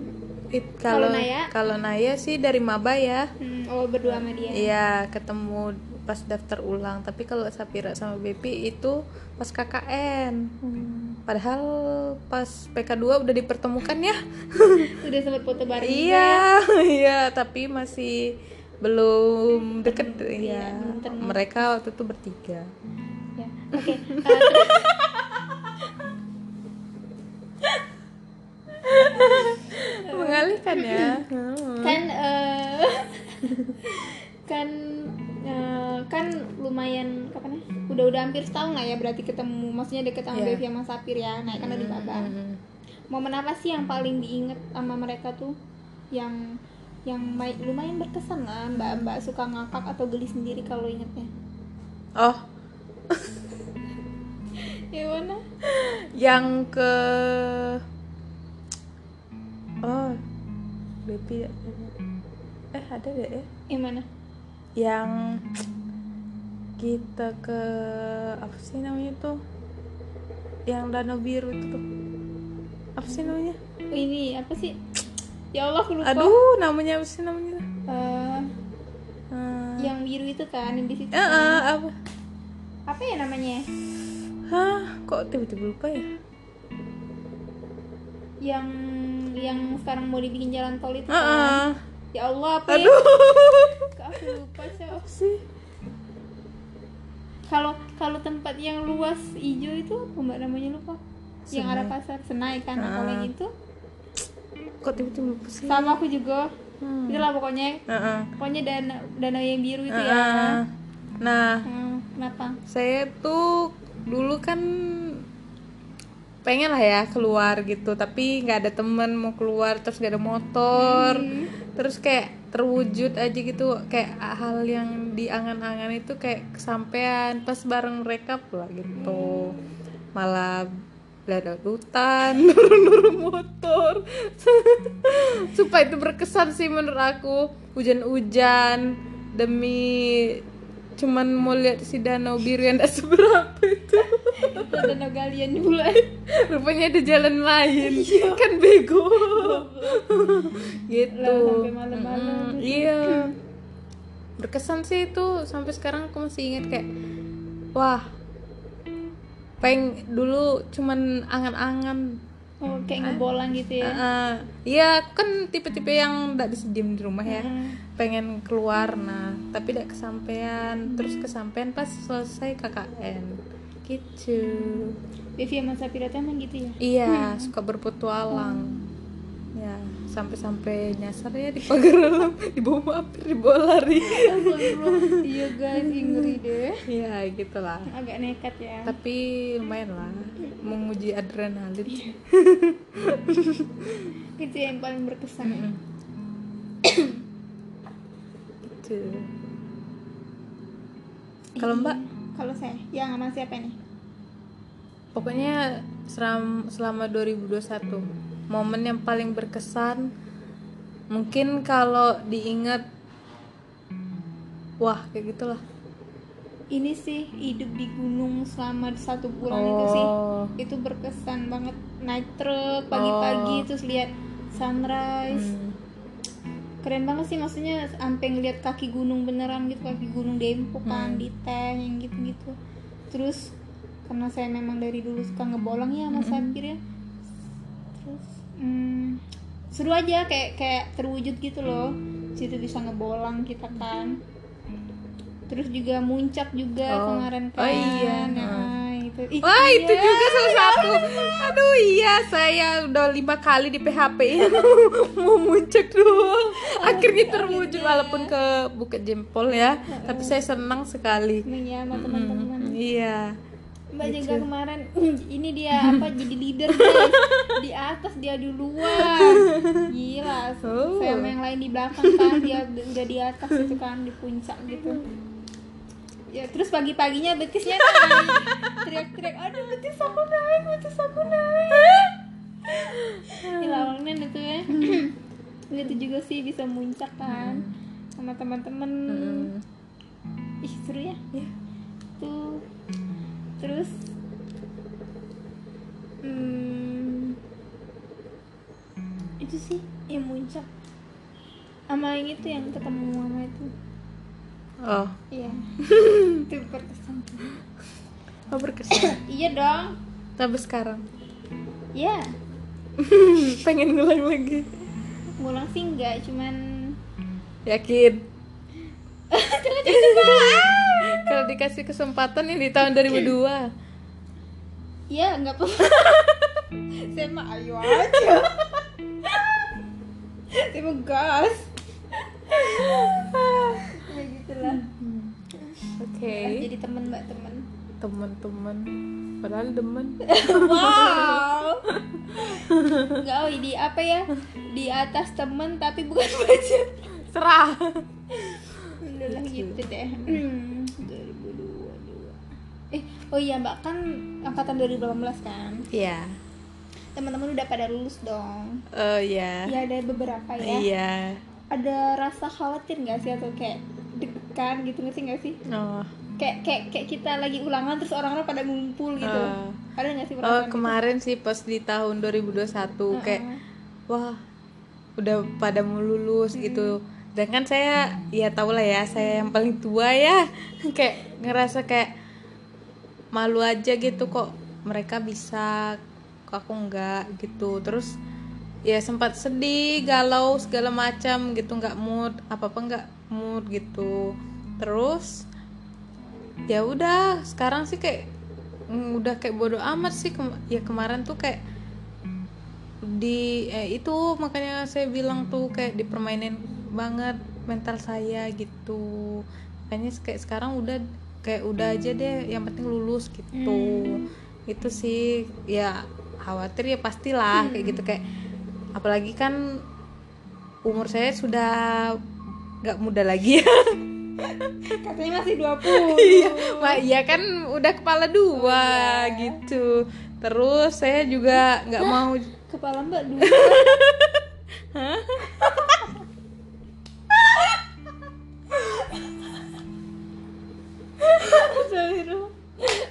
Speaker 1: Kalau Naya?
Speaker 2: kalau Naya sih dari maba ya.
Speaker 1: Hmm, oh berdua sama dia.
Speaker 2: Iya, ketemu pas daftar ulang. Tapi kalau Sapira sama Bepi itu pas KKN.
Speaker 1: Hmm.
Speaker 2: Padahal pas PK2 udah dipertemukan ya.
Speaker 1: Udah sempat foto bareng juga ya?
Speaker 2: Iya, iya, tapi masih belum deket
Speaker 1: Iya,
Speaker 2: ya.
Speaker 1: belum kenal.
Speaker 2: Mereka waktu itu bertiga.
Speaker 1: ya. Oke. eh, terus
Speaker 2: Mengalihkan ya. Hmm.
Speaker 1: kan eh, kan eh, kan lumayan kapan ya? Udah udah hampir setahun lah ya berarti ketemu. Maksudnya deket sama
Speaker 2: Iya.
Speaker 1: Bevi sama Sapir ya. Naik kan dari Babang.
Speaker 2: Hmm.
Speaker 1: Momen apa sih yang paling diinget sama mereka tuh? Yang yang lumayan berkesan lah mbak-mbak suka ngakak atau geli sendiri kalau ingetnya.
Speaker 2: Oh,
Speaker 1: ya mana?
Speaker 2: Yang ke Oh, Bepi eh ada deh ya.
Speaker 1: yang mana?
Speaker 2: Yang kita ke apa sih namanya tuh? Yang danau biru itu tuh. Apa sih namanya?
Speaker 1: Ini apa sih ya Allah aku lupa.
Speaker 2: Aduh namanya apa sih namanya?
Speaker 1: Eh,
Speaker 2: Hmm.
Speaker 1: yang biru itu kan yang di situ.
Speaker 2: Eh, eh, apa?
Speaker 1: Apa ya namanya?
Speaker 2: Hah kok tiba-tiba lupa ya?
Speaker 1: Yang yang sekarang mau dibikin jalan tol itu
Speaker 2: Eh,
Speaker 1: kan. ya Allah apa ya?
Speaker 2: Aduh.
Speaker 1: Kok aku lupa sih
Speaker 2: apa sih?
Speaker 1: Kalau kalau tempat yang luas hijau itu apa mbak? Namanya lupa. Yang
Speaker 2: Senai.
Speaker 1: arah pasar Senai kan nah, kalau
Speaker 2: Ah.
Speaker 1: yang itu
Speaker 2: kok tiba-tiba sih
Speaker 1: sama aku juga.
Speaker 2: Hmm.
Speaker 1: itulah pokoknya.
Speaker 2: Eh, eh.
Speaker 1: pokoknya danau danau yang biru itu
Speaker 2: Eh,
Speaker 1: ya.
Speaker 2: Eh. nah
Speaker 1: Hmm, kenapa?
Speaker 2: saya tuh dulu kan pengen lah ya keluar gitu tapi nggak ada temen mau keluar terus gak ada motor. Terus kayak terwujud aja gitu kayak hal yang di angan-angan itu kayak kesampaian pas bareng mereka pula gitu. Malah ada hutan nurun-nurun motor. Sumpah itu berkesan sih menurut aku. Hujan-hujan demi cuman mau lihat si danau biru yang tidak seberapa itu.
Speaker 1: Danau galian dulu
Speaker 2: rupanya ada jalan lain. Kan bego. Gitu. Mm-mm, iya. Berkesan sih itu. Sampai sekarang aku masih ingat kayak wah peng dulu cuman angan-angan.
Speaker 1: Oh kayak ngebolang gitu ya?
Speaker 2: Iya kan tipe-tipe yang tidak bisa diem di rumah ya.
Speaker 1: Mm.
Speaker 2: pengen keluar nah tapi tidak kesampaian terus kesampaian pas selesai KKN gitu.
Speaker 1: Devi sama Sapira tuh emang gitu ya?
Speaker 2: Iya suka berpetualang. Ya sampai-sampai nyasar ya di pagar dalam. Di bawah mampir di bawah lari.
Speaker 1: Iya guys ngeri deh.
Speaker 2: Ya gitulah.
Speaker 1: Agak nekat ya.
Speaker 2: Tapi lumayan lah menguji adrenalin.
Speaker 1: Itu yang paling berkesan. Ya.
Speaker 2: gitu kalau mbak?
Speaker 1: kalau saya yang sama siapa nih?
Speaker 2: Pokoknya selama 2021 momen yang paling berkesan mungkin kalau diingat wah kayak gitulah.
Speaker 1: ini sih hidup di gunung selama satu bulan itu sih
Speaker 2: Oh.
Speaker 1: itu berkesan banget naik truk pagi-pagi
Speaker 2: Oh.
Speaker 1: terus lihat sunrise
Speaker 2: Hmm.
Speaker 1: keren banget sih maksudnya sampai ngeliat kaki gunung beneran gitu kaki gunung Dempo kan
Speaker 2: Hmm.
Speaker 1: di tank yang gitu-gitu terus karena saya memang dari dulu suka ngebolong ya sama Sapir ya terus hmm, seru aja kayak kayak terwujud gitu loh situ bisa ngebolang kita kan terus juga muncak juga
Speaker 2: Oh.
Speaker 1: kemarin
Speaker 2: Oh
Speaker 1: kan
Speaker 2: iya.
Speaker 1: Nah, itu Ih,
Speaker 2: Wah itu
Speaker 1: iya.
Speaker 2: juga salah satu. Aduh iya saya udah lima kali di PHP mau muncak doang. Akhirnya terwujud walaupun ke Bukit Jempol ya. Tapi saya senang sekali.
Speaker 1: Seneng ya sama teman-teman
Speaker 2: Hmm, iya.
Speaker 1: Mbak juga kemarin ini dia apa jadi leader guys di atas dia duluan. Gila
Speaker 2: Oh.
Speaker 1: saya yang lain di belakang kan dia udah di atas gitu kan di puncak gitu. Ya terus pagi paginya betisnya naik teriak-teriak aduh betis aku naik betis aku naik. Ini lawannya itu ya. Itu juga sih bisa muncak kan sama teman-teman.
Speaker 2: Hmm.
Speaker 1: ih seru ya.
Speaker 2: Iya.
Speaker 1: tuh terus hmm, itu sih yang muncak. Sama yang itu yang ketemu mama itu.
Speaker 2: Oh,
Speaker 1: iya. Itu berkesan.
Speaker 2: Oh berkesan.
Speaker 1: iya dong.
Speaker 2: Tapi sekarang?
Speaker 1: Iya.
Speaker 2: Pengen ngulang lagi.
Speaker 1: ngulang sih enggak cuman
Speaker 2: Yakin. Kalau dikasih kesempatan ini di tahun 2002
Speaker 1: iya enggak apa saya mah ayo aja. Saya mah gas. Ya gitulah.
Speaker 2: Oke.
Speaker 1: Jadi temen mbak temen.
Speaker 2: Teman-teman Padahal demen.
Speaker 1: Wow. Enggak oh di apa ya? Di atas temen tapi bukan pacar
Speaker 2: Serah.
Speaker 1: Udah gitu. deh. Hmm, 2022. Eh, oh iya Mbak kan angkatan 2018 kan.
Speaker 2: Iya
Speaker 1: Teman-teman udah pada lulus dong.
Speaker 2: Oh iya
Speaker 1: Ya ada beberapa ya.
Speaker 2: Iya
Speaker 1: Ada rasa khawatir nggak sih atau kayak deg-degan gitu ngerti nggak sih?
Speaker 2: Oh,
Speaker 1: Kayak kayak kayak kita lagi ulangan terus orang-orang pada ngumpul gitu.
Speaker 2: Ah.
Speaker 1: Ada nggak sih
Speaker 2: oh
Speaker 1: gitu?
Speaker 2: kemarin sih pas di tahun 2021 Kayak wah udah pada mau lulus gitu dan kan saya ya tau lah ya saya yang paling tua ya kayak ngerasa kayak malu aja gitu kok mereka bisa kok aku enggak gitu. Terus ya sempat sedih galau segala macam gitu nggak mood apa apa nggak mood gitu. Terus ya udah sekarang sih kayak mm, udah kayak bodoh amat sih. Kem- ya kemarin tuh kayak di eh, itu makanya saya bilang tuh kayak dipermainin banget mental saya gitu. Makanya kayak sekarang udah kayak udah aja deh yang penting lulus gitu. Itu sih ya khawatir ya pastilah kayak gitu. Kayak apalagi kan umur saya sudah nggak muda lagi. Ya
Speaker 1: Katanya masih 20.
Speaker 2: iya Mak, iya kan udah kepala dua gitu. Terus saya juga nggak mau
Speaker 1: Kepala Mbak dua.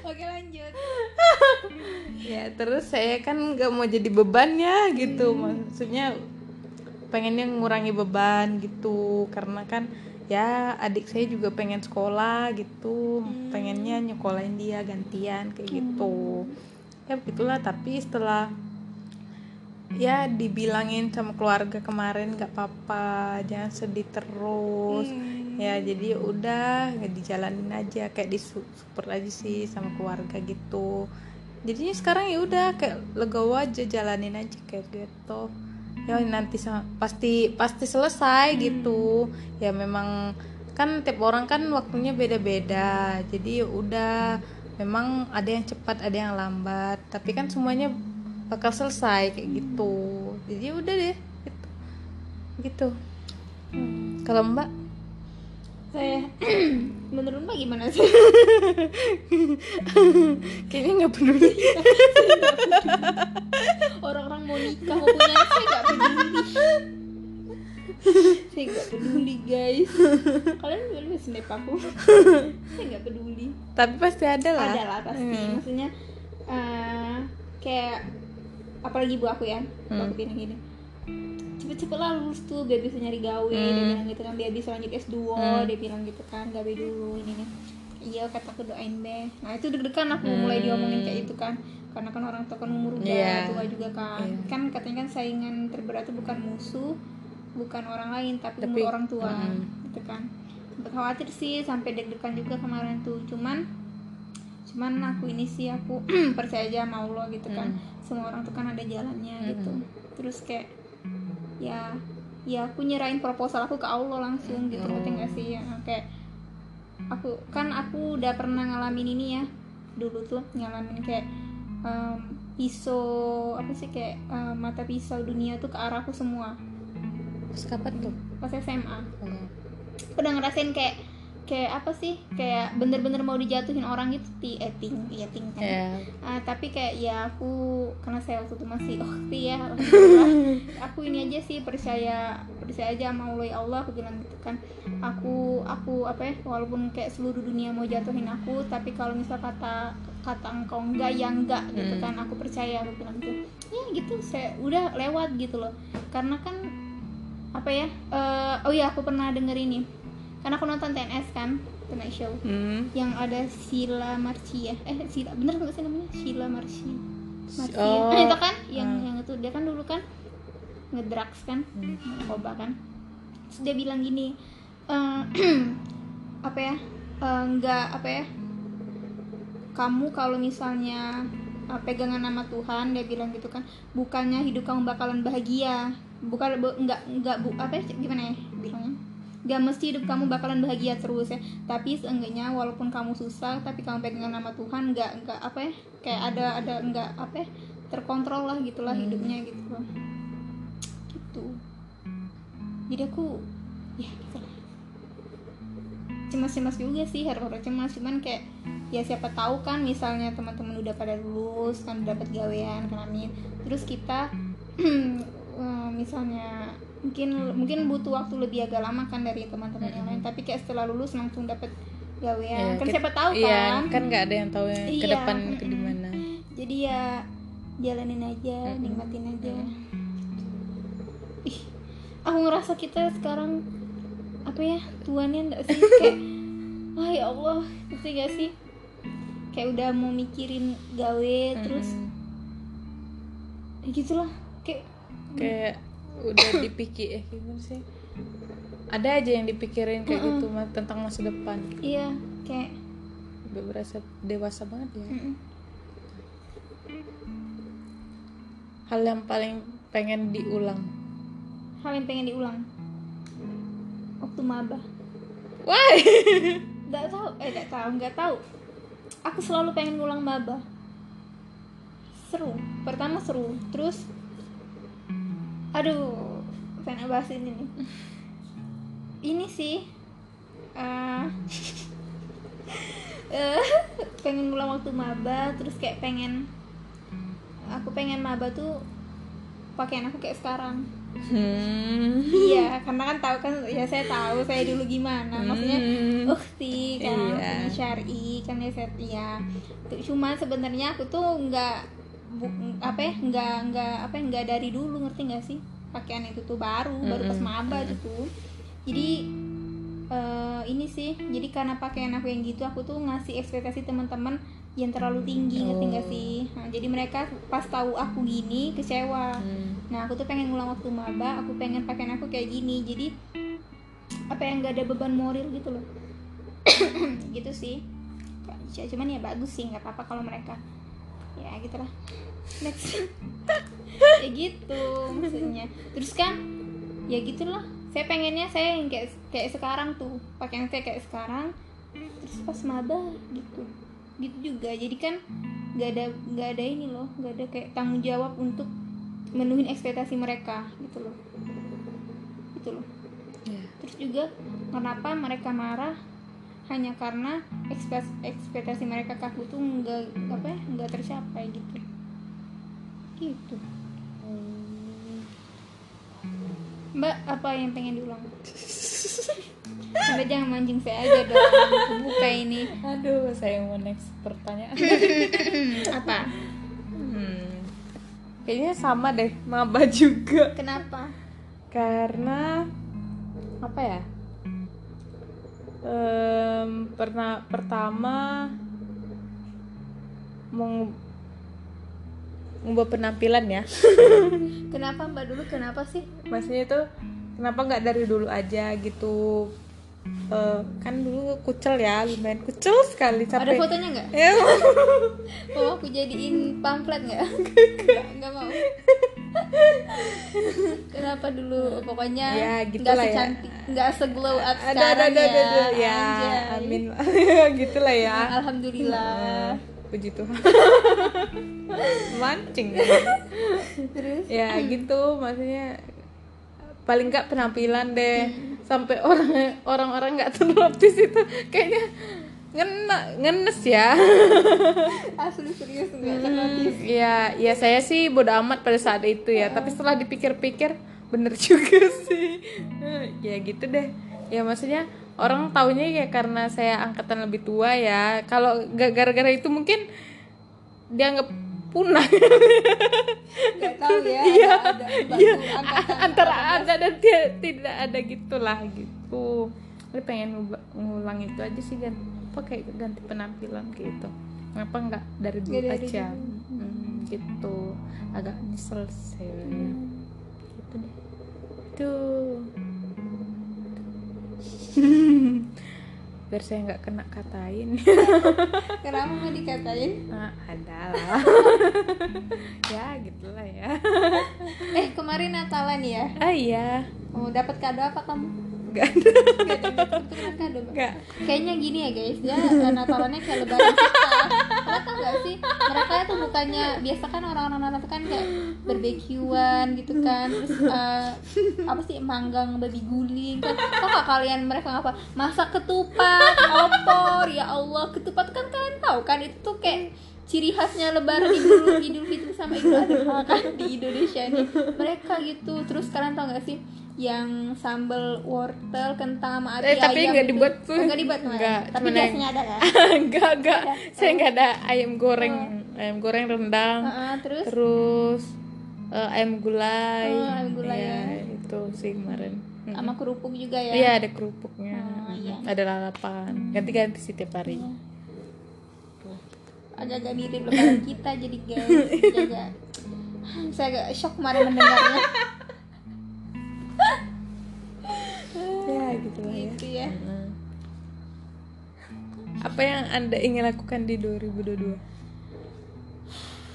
Speaker 1: oke lanjut.
Speaker 2: Ya terus saya kan nggak mau jadi beban ya gitu. Maksudnya pengennya ngurangi beban gitu. Karena kan ya adik saya juga pengen sekolah gitu. Pengennya nyekolahin dia gantian kayak gitu. Ya begitulah. Tapi setelah ya dibilangin sama keluarga kemarin nggak apa-apa jangan sedih terus.
Speaker 1: Hmm.
Speaker 2: Ya jadi udah dijalanin aja kayak disupport aja sih sama keluarga gitu. Jadinya sekarang ya udah kayak legowo aja jalanin aja kayak gitu. Ya nanti pasti pasti selesai gitu. Ya memang kan tiap orang kan waktunya beda-beda. Jadi ya udah memang ada yang cepat ada yang lambat. Tapi kan semuanya bakal selesai kayak gitu. Jadi ya udah deh gitu. Gitu kalau mbak
Speaker 1: saya menurut mbak gimana sih?
Speaker 2: Kayaknya nggak peduli.
Speaker 1: Orang-orang mau nikah mau punya saya nggak peduli. Saya nggak peduli guys. Kalian boleh snap aku? Saya nggak peduli.
Speaker 2: Tapi pasti ada lah.
Speaker 1: Ada lah pasti.
Speaker 2: Hmm.
Speaker 1: maksudnya eh, kayak apalagi bu aku ya. Bu aku
Speaker 2: Hmm.
Speaker 1: bilang gini cepet-cepet lah lulus tuh biar bisa nyari gawe. Dia
Speaker 2: Hmm.
Speaker 1: bilang gitu kan biar bisa lanjut S2
Speaker 2: Hmm.
Speaker 1: dia bilang gitu kan gawe dulu ini nih iya kataku doain deh. Nah itu deg-degan aku
Speaker 2: Hmm.
Speaker 1: mulai diomongin kayak itu kan. Karena kan orang tua kan umur udah
Speaker 2: Iya.
Speaker 1: tua juga kan.
Speaker 2: Iya.
Speaker 1: kan katanya kan saingan terberat itu bukan musuh bukan orang lain tapi,
Speaker 2: Tapi-
Speaker 1: umur orang tua.
Speaker 2: Hmm.
Speaker 1: gitu kan. Sempet khawatir sih sampai deg-degan juga kemarin tuh. Cuman cuman aku ini sih aku percaya aja sama Allah gitu kan. Semua orang tuh kan ada jalannya gitu. Terus kayak ya ya aku nyerahin proposal aku ke Allah langsung gitu ngerti nggak sih? Ya, kayak aku kan aku udah pernah ngalamin ini ya dulu tuh ngalamin kayak em, pisau apa sih kayak em, mata pisau dunia tuh ke arahku semua.
Speaker 2: Terus kapan tuh?
Speaker 1: Pas SMA
Speaker 2: Oh.
Speaker 1: udah ngerasain kayak kayak apa sih kayak bener-bener mau dijatuhin orang gitu ti eh ting iya ting kan.
Speaker 2: Ya
Speaker 1: Ah, tapi kayak ya aku karena saya waktu itu masih ukti ya alhamdulillah. Aku ini aja sih percaya percaya aja sama Allah ya Allah aku bilang gitu kan. Aku aku apa ya walaupun kayak seluruh dunia mau jatuhin aku tapi kalau misal kata kata engkau enggak ya enggak gitu
Speaker 2: Hmm.
Speaker 1: kan. Aku percaya aku bilang gitu. Ya gitu saya udah lewat gitu loh. Karena kan apa ya eh, oh ya aku pernah denger ini karena aku nonton TNS kan Tonight Show.
Speaker 2: Hmm.
Speaker 1: yang ada Sheila Marcia eh Sheila bener nggak sih namanya? Sheila Marcia Marcia
Speaker 2: Oh.
Speaker 1: Nah, itu kan? Yang
Speaker 2: Hmm.
Speaker 1: yang itu. Dia kan dulu kan ngedrugs kan?
Speaker 2: Hmm.
Speaker 1: narkoba kan? Terus dia bilang gini eh, apa ya? Eh, nggak apa ya? Kamu kalau misalnya eh, pegangan nama Tuhan dia bilang gitu kan bukannya hidup kamu bakalan bahagia. Bukan bu, nggak nggak bu apa ya? Gimana ya bilangnya Gak mesti hidup kamu bakalan bahagia terus ya. Tapi seenggaknya walaupun kamu susah Tapi kamu pegangan nama Tuhan Gak, nggak apa ya Kayak ada, ada nggak apa ya Terkontrol lah gitulah hidupnya gitu. Loh Gitu. Jadi aku Ya gitu lah. Cemas-cemas juga sih Harus cemas. Cuman kayak Ya siapa tahu kan misalnya teman-teman udah pada lulus Kan dapat gawean kan amin. Terus kita eh, Misalnya mungkin mungkin butuh waktu lebih agak lama kan dari teman-teman yang lain tapi kayak setelah lulus langsung dapat gawean.
Speaker 2: Ya,
Speaker 1: kan
Speaker 2: kita-
Speaker 1: siapa tahu
Speaker 2: iya,
Speaker 1: kan?
Speaker 2: kan nggak ada yang tahu yang ke
Speaker 1: Iya,
Speaker 2: depan ke
Speaker 1: mm-mm.
Speaker 2: di mana
Speaker 1: jadi ya jalanin aja
Speaker 2: Mm-mm.
Speaker 1: nikmatin aja. Ih aku ngerasa kita sekarang apa ya tuannya enggak sih? Kayak wah ya Allah ngerti gak sih? Kayak udah mau mikirin gawe terus
Speaker 2: Mm-mm.
Speaker 1: ya gitulah kayak
Speaker 2: kayak udah dipikir eh gimana sih? Ada aja yang dipikirin kayak gitu ma- tentang masa depan.
Speaker 1: Iya kayak
Speaker 2: udah berasa dewasa banget ya.
Speaker 1: Mm-mm.
Speaker 2: hal yang paling pengen diulang.
Speaker 1: Hal yang pengen diulang. Waktu maba.
Speaker 2: Wah!
Speaker 1: Nggak tahu eh nggak tahu nggak tahu. Aku selalu pengen ngulang maba. Seru pertama seru terus aduh pengen bahas ini nih ini sih eh, pengen ngulang waktu maba terus kayak pengen aku pengen maba tuh pakaian aku kayak sekarang
Speaker 2: Hmm.
Speaker 1: iya karena kan tahu kan ya saya tahu saya dulu gimana maksudnya
Speaker 2: Hmm.
Speaker 1: ukti kan
Speaker 2: Iya.
Speaker 1: syari kan ya saya ya cuma sebenarnya aku tuh nggak bu- apa ya nggak nggak apa ya nggak dari dulu ngerti nggak sih? Pakaian itu tuh baru baru pas maba itu tuh jadi eh, ini sih jadi karena pakaian aku yang gitu aku tuh ngasih ekspektasi teman-teman yang terlalu tinggi ngerti nggak
Speaker 2: Oh.
Speaker 1: sih? Nah, jadi mereka pas tahu aku gini kecewa.
Speaker 2: Hmm.
Speaker 1: Nah aku tuh pengen ngulang waktu maba, aku pengen pakaian aku kayak gini, jadi apa yang nggak ada beban moral gitu loh, gitu sih. Cuman ya bagus sih, nggak apa-apa kalau mereka, ya gitulah. Next, ya gitu maksudnya. Terus kan, ya gitulah. Saya pengennya saya yang kayak kayak sekarang tuh, pakaian saya kayak sekarang. Terus pas maba gitu, gitu juga. Jadi kan nggak ada nggak ada ini loh, nggak ada kayak tanggung jawab untuk menuhin ekspektasi mereka gitu loh gitu loh
Speaker 2: Ya.
Speaker 1: terus juga kenapa mereka marah hanya karena ekspektasi mereka ke aku tuh nggak apa ya nggak tercapai gitu gitu mbak apa yang pengen diulang anda jangan mancing saya aja dong buka ini
Speaker 2: Aduh, saya mau next pertanyaan.
Speaker 1: apa
Speaker 2: Hmm. Kayaknya sama deh, maba juga.
Speaker 1: kenapa
Speaker 2: Karena apa ya? Em, pernah pertama mau ngubah penampilan ya.
Speaker 1: kenapa mbak? Dulu kenapa sih?
Speaker 2: Maksudnya itu kenapa nggak dari dulu aja gitu? Eh, kan dulu kucel ya, lumayan kucel sekali
Speaker 1: ada
Speaker 2: sampai
Speaker 1: fotonya nggak?
Speaker 2: Ya,
Speaker 1: mau aku jadiin pamflet nggak? Nggak mau. Kenapa dulu? Pokoknya
Speaker 2: Ya,
Speaker 1: nggak
Speaker 2: gitulah ya.
Speaker 1: Nggak seglow up
Speaker 2: ada ada
Speaker 1: sekarang
Speaker 2: ada ada, ada.
Speaker 1: ya,
Speaker 2: ya
Speaker 1: Anjay.
Speaker 2: amin. Gitulah ya.
Speaker 1: Alhamdulillah.
Speaker 2: Puji Tuhan. Mancing.
Speaker 1: Terus?
Speaker 2: Ya gitu. Maksudnya paling nggak penampilan deh. Sampai orang orang-orang nggak ternotis itu. Kayaknya ngena ngenes ya.
Speaker 1: Asli serius nggak ternotis
Speaker 2: ya ya saya sih bodo amat pada saat itu ya. Tapi setelah dipikir-pikir bener juga sih. Ya gitu deh. Ya maksudnya orang taunya ya karena saya angkatan lebih tua ya. Kalau gara-gara itu mungkin dianggap punah.
Speaker 1: Nggak tahu ya
Speaker 2: Iya, iya. antara ada dan ti- tidak ada gitulah gitu. Tapi pengen ngulang itu aja sih ganti apa kayak ganti penampilan gitu? Kenapa nggak dari dulu aja. Hmm, gitu. Agak nyesel sih tuh biar saya nggak kena katain.
Speaker 1: Kenapa mau dikatain?
Speaker 2: Nah, ada lah. Ya gitulah ya.
Speaker 1: Eh kemarin Natalan ya?
Speaker 2: Ah iya.
Speaker 1: Mau dapat kado apa kamu
Speaker 2: ada
Speaker 1: ada
Speaker 2: nggak
Speaker 1: kayaknya gini ya guys. Dia eh, Natalannya kayak lebaran kita tau gak sih mereka tuh bukannya biasa kan orang-orang Natal kan kayak barbekyuan gitu kan. Terus eh, apa sih manggang babi guling kan. Tau gak kalian mereka ngapa? Masak ketupat opor ya Allah. Ketupat kan kalian tahu kan? Itu tuh kayak ciri khasnya lebaran idul idul fitri sama idul adha kan di Indonesia nih mereka gitu. Terus kalian tau gak sih yang sambal wortel kentang sama ati
Speaker 2: Eh, tapi
Speaker 1: ayam
Speaker 2: nggak dibuat tuh.
Speaker 1: Oh, nggak dibuat kemarin.
Speaker 2: Nggak,
Speaker 1: tapi biasanya ada kan?
Speaker 2: Enggak enggak saya nggak ada ayam goreng. Ayam goreng rendang.
Speaker 1: Heeh, terus?
Speaker 2: Terus eh, ayam gulai.
Speaker 1: Oh, ayam gulai
Speaker 2: Iya,
Speaker 1: ya.
Speaker 2: itu sih kemarin.
Speaker 1: Sama kerupuk juga ya?
Speaker 2: Iya ada kerupuknya.
Speaker 1: Oh, iya.
Speaker 2: ada lalapan. Ganti-ganti sih tiap hari.
Speaker 1: Iya. agak-agak mirip lebaran kita jadi guys saya agak shock kemarin mendengarnya
Speaker 2: ya gitu lah ya.
Speaker 1: Gitu ya.
Speaker 2: Apa yang anda ingin lakukan di 2022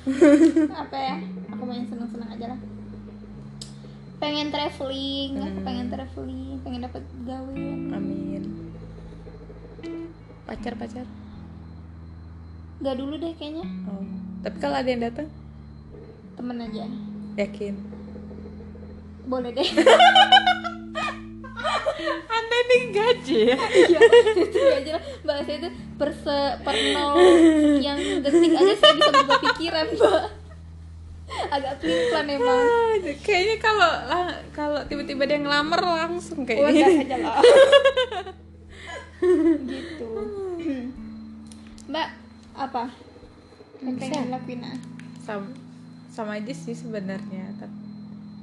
Speaker 1: apa ya? Aku main seneng-seneng aja lah. Pengen traveling aku
Speaker 2: Hmm.
Speaker 1: pengen traveling pengen dapat gawe.
Speaker 2: Amin. Pacar pacar
Speaker 1: gak dulu deh kayaknya.
Speaker 2: Oh tapi kalau ada yang datang?
Speaker 1: Temen aja.
Speaker 2: Yakin
Speaker 1: boleh deh.
Speaker 2: Anda ini gaji ya?
Speaker 1: Iya itu aja lah. Mbak saya itu per se per nol yang detik aja saya bisa berubah pikiran mbak. Agak pelin pelan emang
Speaker 2: Ah, kayaknya kalau kalau tiba-tiba dia ngelamar langsung
Speaker 1: oh
Speaker 2: kayaknya
Speaker 1: enggak aja lah. Gitu. Mbak apa? Yang pengen lakuin ah?
Speaker 2: sama sama aja sih sebenarnya Tapi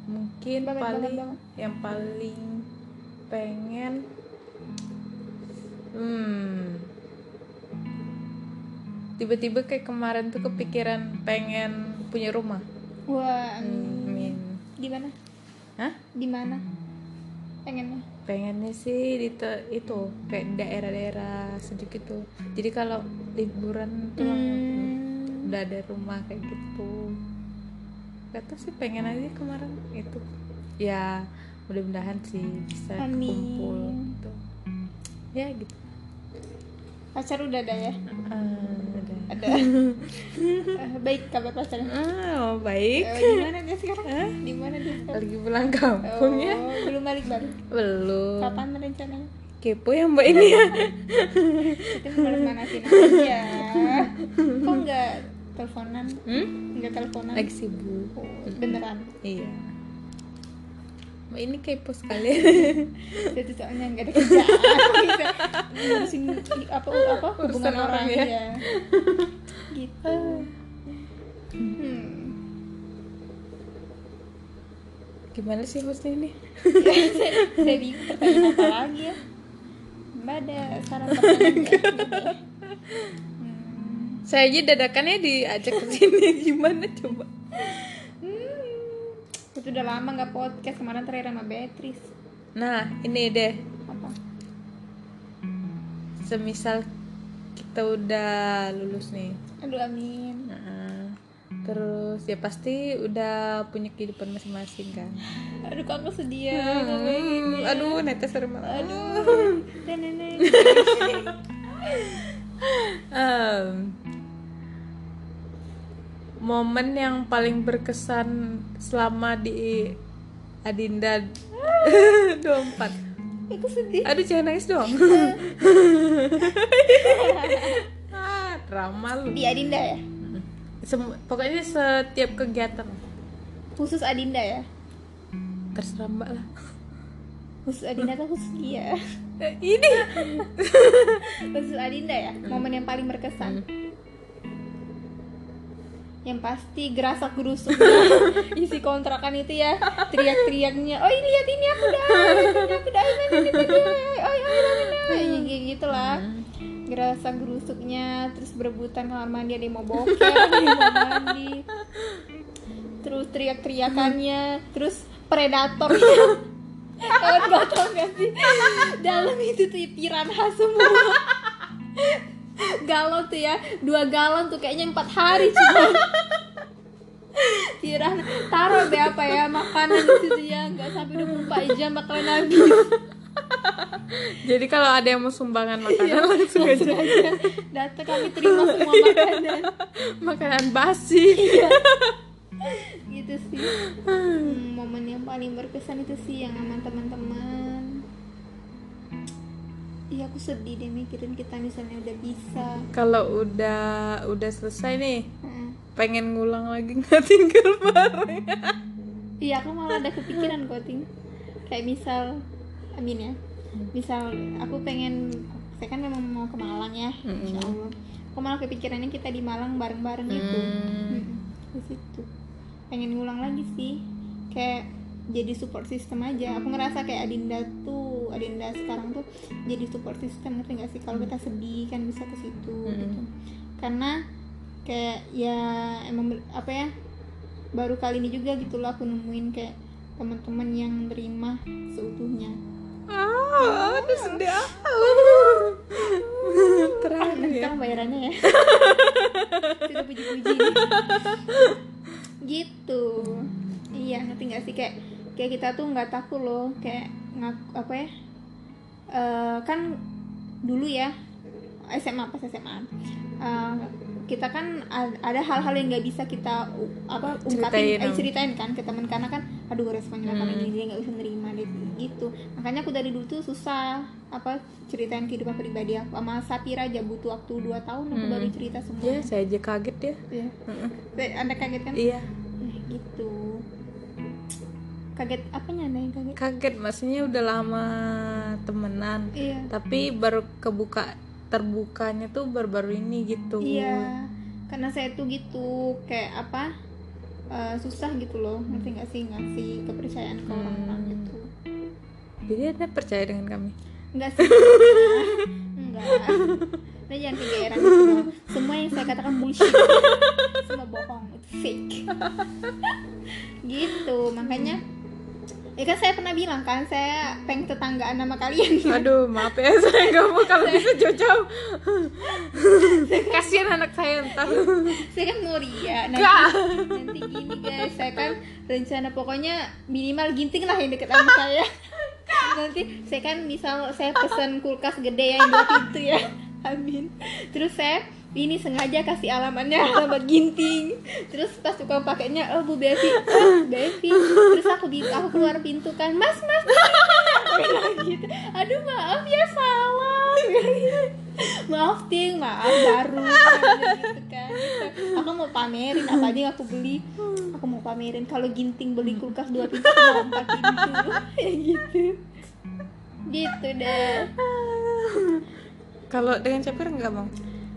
Speaker 2: mungkin
Speaker 1: Banget,
Speaker 2: paling
Speaker 1: banget, banget.
Speaker 2: yang paling pengen hmm tiba-tiba kayak kemarin tuh kepikiran pengen punya rumah.
Speaker 1: Wah
Speaker 2: Hmm,
Speaker 1: amin.
Speaker 2: amin.
Speaker 1: Di mana
Speaker 2: Hah?
Speaker 1: di mana pengennya?
Speaker 2: Pengennya sih di te- itu kayak daerah-daerah sejuk itu jadi kalau liburan tuh
Speaker 1: Hmm.
Speaker 2: udah ada rumah kayak gitu gak tau sih pengen aja kemarin itu. Ya mudah-mudahan sih bisa
Speaker 1: Amin.
Speaker 2: kumpul gitu. Ya gitu.
Speaker 1: Pacar udah ada ya?
Speaker 2: Ah, ada.
Speaker 1: Ada. Eh, baik kabar pacarnya
Speaker 2: ah baik.
Speaker 1: Eh, di mana dia sekarang? Di mana dia sekarang?
Speaker 2: Lagi pulang kampung ya?
Speaker 1: Oh, belum balik balik
Speaker 2: belum.
Speaker 1: Kapan rencananya?
Speaker 2: Kepo ya mbak ini ya?
Speaker 1: Kita malas manasin aja kok nggak teleponan.
Speaker 2: Hmm?
Speaker 1: nggak teleponan.
Speaker 2: Lagi sibuk.
Speaker 1: Oh, beneran.
Speaker 2: Iya. Mbak ini kepo sekali.
Speaker 1: Itu soalnya nggak ada kerjaan. Bisa ngurusin apa apa hubungan
Speaker 2: Urusan orang
Speaker 1: orang
Speaker 2: ya.
Speaker 1: ya gitu. Hmm.
Speaker 2: gimana sih hostnya ini?
Speaker 1: Saya, saya bingung pertanyaan apa lagi ya? Mbak ada saran pertanyaan.
Speaker 2: saya aja dadakannya diajak ke sini. Gimana coba?
Speaker 1: Hmm. itu udah lama nggak podcast. Kemarin terakhir sama Beatrice.
Speaker 2: Nah ini deh.
Speaker 1: Apa?
Speaker 2: Semisal kita udah lulus nih.
Speaker 1: Aduh amin.
Speaker 2: Heeh. terus ya pasti udah punya kehidupan masing-masing kan.
Speaker 1: Aduh kakak sedih ya.
Speaker 2: Hmm,
Speaker 1: ya.
Speaker 2: aduh netes serem
Speaker 1: aduh. Nenek.
Speaker 2: Em, momen yang paling berkesan selama di Adinda 24
Speaker 1: aku sedih.
Speaker 2: Aduh jangan nangis dong. Ah drama lu.
Speaker 1: Di Adinda ya?
Speaker 2: Sem- pokoknya setiap kegiatan.
Speaker 1: Khusus Adinda ya?
Speaker 2: Terserah mbak lah.
Speaker 1: Khusus Adinda tuh khusus dia.
Speaker 2: Eh, ini.
Speaker 1: Khusus Adinda ya? Momen yang paling berkesan yang pasti gerasak gerusuk isi kontrakan itu ya teriak-teriaknya oh ini lihat ini aku dah ini aku dah ini ini ini oh iya iya iya gitu gitulah gerasak gerusuknya terus berebutan kamar mandi ada yang mau boker ada yang mau mandi terus teriak-teriakannya terus predatornya kalian gak tau gak sih dalam itu tuh piranha semua galon tuh ya dua galon tuh kayaknya empat hari cuma piranha taruh deh apa ya makanan di situ ya nggak sampai 24 jam bakalan habis.
Speaker 2: Jadi kalau ada yang mau sumbangan makanan langsung aja.
Speaker 1: sengaja data kami terima semua makanan.
Speaker 2: Makanan basi.
Speaker 1: Gitu sih. Hmm, momen yang paling berkesan itu sih yang sama teman-teman Iya aku sedih deh mikirin kita misalnya udah bisa.
Speaker 2: Kalau udah udah selesai nih
Speaker 1: Heeh.
Speaker 2: pengen ngulang lagi nggak tinggal bareng?
Speaker 1: Iya aku malah ada kepikiran kok ting. Kayak misal Amin ya Misal aku pengen Saya kan memang mau ke Malang ya Insya Allah. Aku malah kepikirannya kita di Malang bareng-bareng gitu.
Speaker 2: Hmm.
Speaker 1: Mm-mm, Di situ. Pengen ngulang lagi sih. Kayak jadi support system aja. Aku ngerasa kayak Adinda tuh Adinda sekarang tuh Jadi support system ngerti gak sih? Kalau kita sedih kan bisa ke situ gitu. Karena Kayak ya Emang apa ya baru kali ini juga gitu loh aku nemuin kayak teman-teman yang nerima seutuhnya.
Speaker 2: Ah aduh sedih terakhir
Speaker 1: nanti
Speaker 2: ya.
Speaker 1: sekarang bayarannya ya. Sudah puji-puji. Gitu. Iya ngerti nggak sih? Kayak kayak kita tuh nggak takut loh kayak ngaku apa ya Eh, kan dulu ya SMA pas SMA eh, kita kan ada hal-hal yang nggak bisa kita apa ungkapin
Speaker 2: Ceritain,
Speaker 1: eh, ceritain kan ke teman karena kan aduh responnya bakal ini dia nggak bisa nerima deh gitu. Makanya aku dari dulu tuh susah apa ceritain kehidupan pribadi aku sama Sapira aja butuh waktu 2 tahun aku baru cerita semua
Speaker 2: ya saya aja kaget ya.
Speaker 1: Iya. Saya- anda kaget kan?
Speaker 2: Iya.
Speaker 1: Nah, gitu kaget apanya nih yang kaget?
Speaker 2: Kaget maksudnya udah lama temenan
Speaker 1: iya.
Speaker 2: tapi baru kebuka terbukanya tuh baru-baru ini gitu.
Speaker 1: Iya karena saya tuh gitu kayak apa eh, susah gitu loh ngerti nggak sih? Ngasih kepercayaan ke orang-orang
Speaker 2: Hmm.
Speaker 1: gitu.
Speaker 2: Jadi anda percaya dengan kami?
Speaker 1: Enggak sih enggak nah jangan kegeeran gitu loh. semua yang saya katakan bullshit. Semua bohong itu fake. Gitu makanya ya kan saya pernah bilang kan saya pengen tetanggaan sama kalian.
Speaker 2: Aduh maaf ya saya nggak mau kalau bisa jauh-jauh. Kasihan anak saya ntar.
Speaker 1: Saya kan mau ria nanti,
Speaker 2: Gak.
Speaker 1: nanti gini guys saya kan rencana pokoknya minimal ginting lah yang deket sama saya. Nanti saya kan misal saya pesan kulkas gede yang dua pintu ya amin. Terus saya ini sengaja kasih alamatnya alamat ginting. Terus pas tukang pakainya oh bu Bevi. Oh, Bevi. Terus aku bi- aku keluar pintu kan mas mas. Gitu aduh maaf ya salah. Maaf ting. Maaf baru. Gitu kan. Gitu. aku mau pamerin apa aja yang aku beli. Aku mau pamerin. Kalau ginting beli kulkas dua pintu mau empat pintu. Ya gitu. Gitu deh
Speaker 2: kalau dengan Capir nggak bang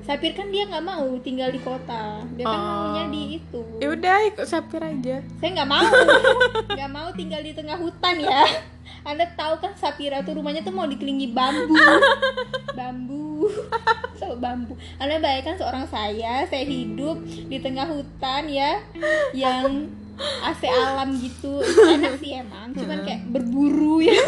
Speaker 1: Sapir kan dia nggak mau tinggal di kota. Dia kan
Speaker 2: Oh.
Speaker 1: maunya di itu.
Speaker 2: Ya udah ikut Sapir aja.
Speaker 1: Saya nggak mau. Nggak mau tinggal di tengah hutan ya. Anda tahu kan Sapira tuh rumahnya tuh mau dikelilingi bambu. Bambu. So bambu. Anda bayangkan seorang saya saya hidup di tengah hutan ya yang AC alam gitu. Itu enak sih emang cuman kayak berburu ya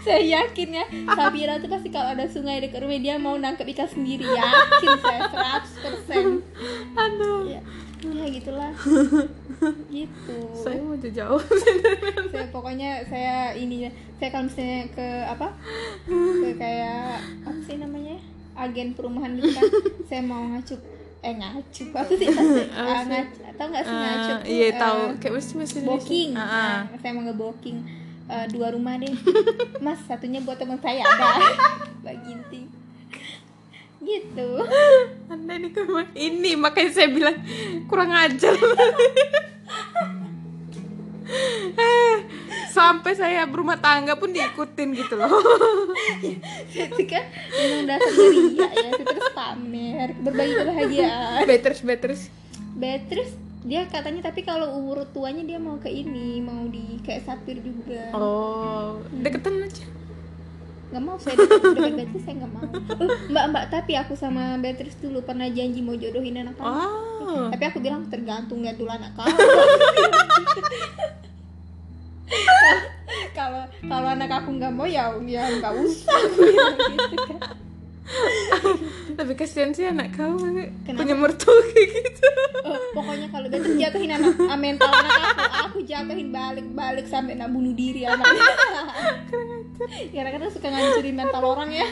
Speaker 1: saya yakin ya Sabira tuh pasti kalau ada sungai dekat rumah dia mau nangkep ikan sendiri yakin saya 100%
Speaker 2: aduh.
Speaker 1: Ya, ya gitulah. Gitu.
Speaker 2: Saya mau jauh
Speaker 1: saya pokoknya saya ini ya saya kalau misalnya ke apa? Ke kayak apa sih namanya? Agen perumahan gitu kan saya mau ngacup. Eh ngacup apa sih? Ah, ngac atau nggak sih ngacup tuh,
Speaker 2: iya
Speaker 1: eh,
Speaker 2: tahu kayak mesti mesti
Speaker 1: booking
Speaker 2: Ah, ah.
Speaker 1: Nah, saya mau nge-booking eh, dua rumah deh. Mas satunya buat teman saya. Ada. Mbak Ginting gitu.
Speaker 2: Anda ini ke mana ini makanya saya bilang kurang ajar. Sampai saya berumah tangga pun diikutin gitu loh.
Speaker 1: Itu kan memang dasar ria ya terus pamer berbagi kebahagiaan.
Speaker 2: Beatrice Beatrice
Speaker 1: Beatrice dia katanya tapi kalau umur tuanya dia mau ke ini mau di kayak sapir juga.
Speaker 2: Oh deketan aja.
Speaker 1: Nggak mau saya deket dengan Beatrice saya nggak mau. Oh, mbak mbak tapi aku sama Beatrice dulu pernah janji mau jodohin anak kamu?
Speaker 2: Oh.
Speaker 1: Tapi aku bilang tergantung ya dulu anak kamu. Kalau kalau anak aku nggak mau ya ya nggak usah. gitu kan
Speaker 2: tapi kasihan sih anak kamu
Speaker 1: Kenapa?
Speaker 2: punya mertua kayak gitu.
Speaker 1: Oh, pokoknya kalau Beatrice jatuhin anak mental anak aku aku jatuhin balik balik sampai nak bunuh diri anaknya kadang-kadang suka ngancurin mental orang ya.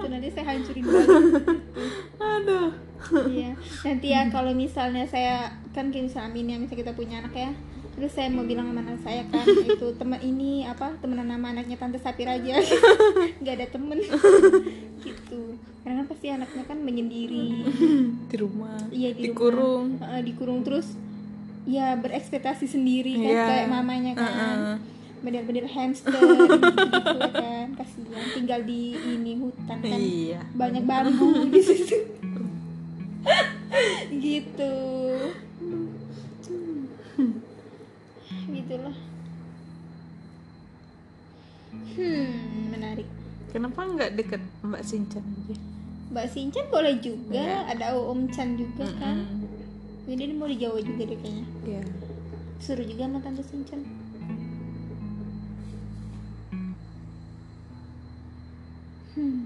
Speaker 1: Itu nanti saya hancurin balik.
Speaker 2: Aduh.
Speaker 1: Iya, nanti ya kalau misalnya saya kan kayak misalnya Amin ya, misalnya kita punya anak ya, terus saya mau bilang sama anak saya kan itu teman ini apa temenan nama anaknya tante Sapir aja, nggak ada temen. Gitu. Karena kan pasti anaknya kan menyendiri,
Speaker 2: di rumah
Speaker 1: iya di
Speaker 2: dikurung.
Speaker 1: rumah, Heeh, dikurung. Terus, ya berekspektasi sendiri kan
Speaker 2: Iya.
Speaker 1: kayak mamanya kan.
Speaker 2: Heeh.
Speaker 1: Bener-bener hamster gitu kan, kasihan tinggal di ini hutan kan.
Speaker 2: Iya.
Speaker 1: Banyak bambu di situ. Gitu gitulah hmm menarik
Speaker 2: kenapa nggak deket Mbak Sinchan aja
Speaker 1: Mbak Sinchan boleh juga
Speaker 2: Iya.
Speaker 1: ada Om Chan juga kan
Speaker 2: Mm-mm.
Speaker 1: jadi dia mau di Jawa juga deh kayaknya
Speaker 2: Iya.
Speaker 1: suruh juga sama Tante Sinchan Hmm.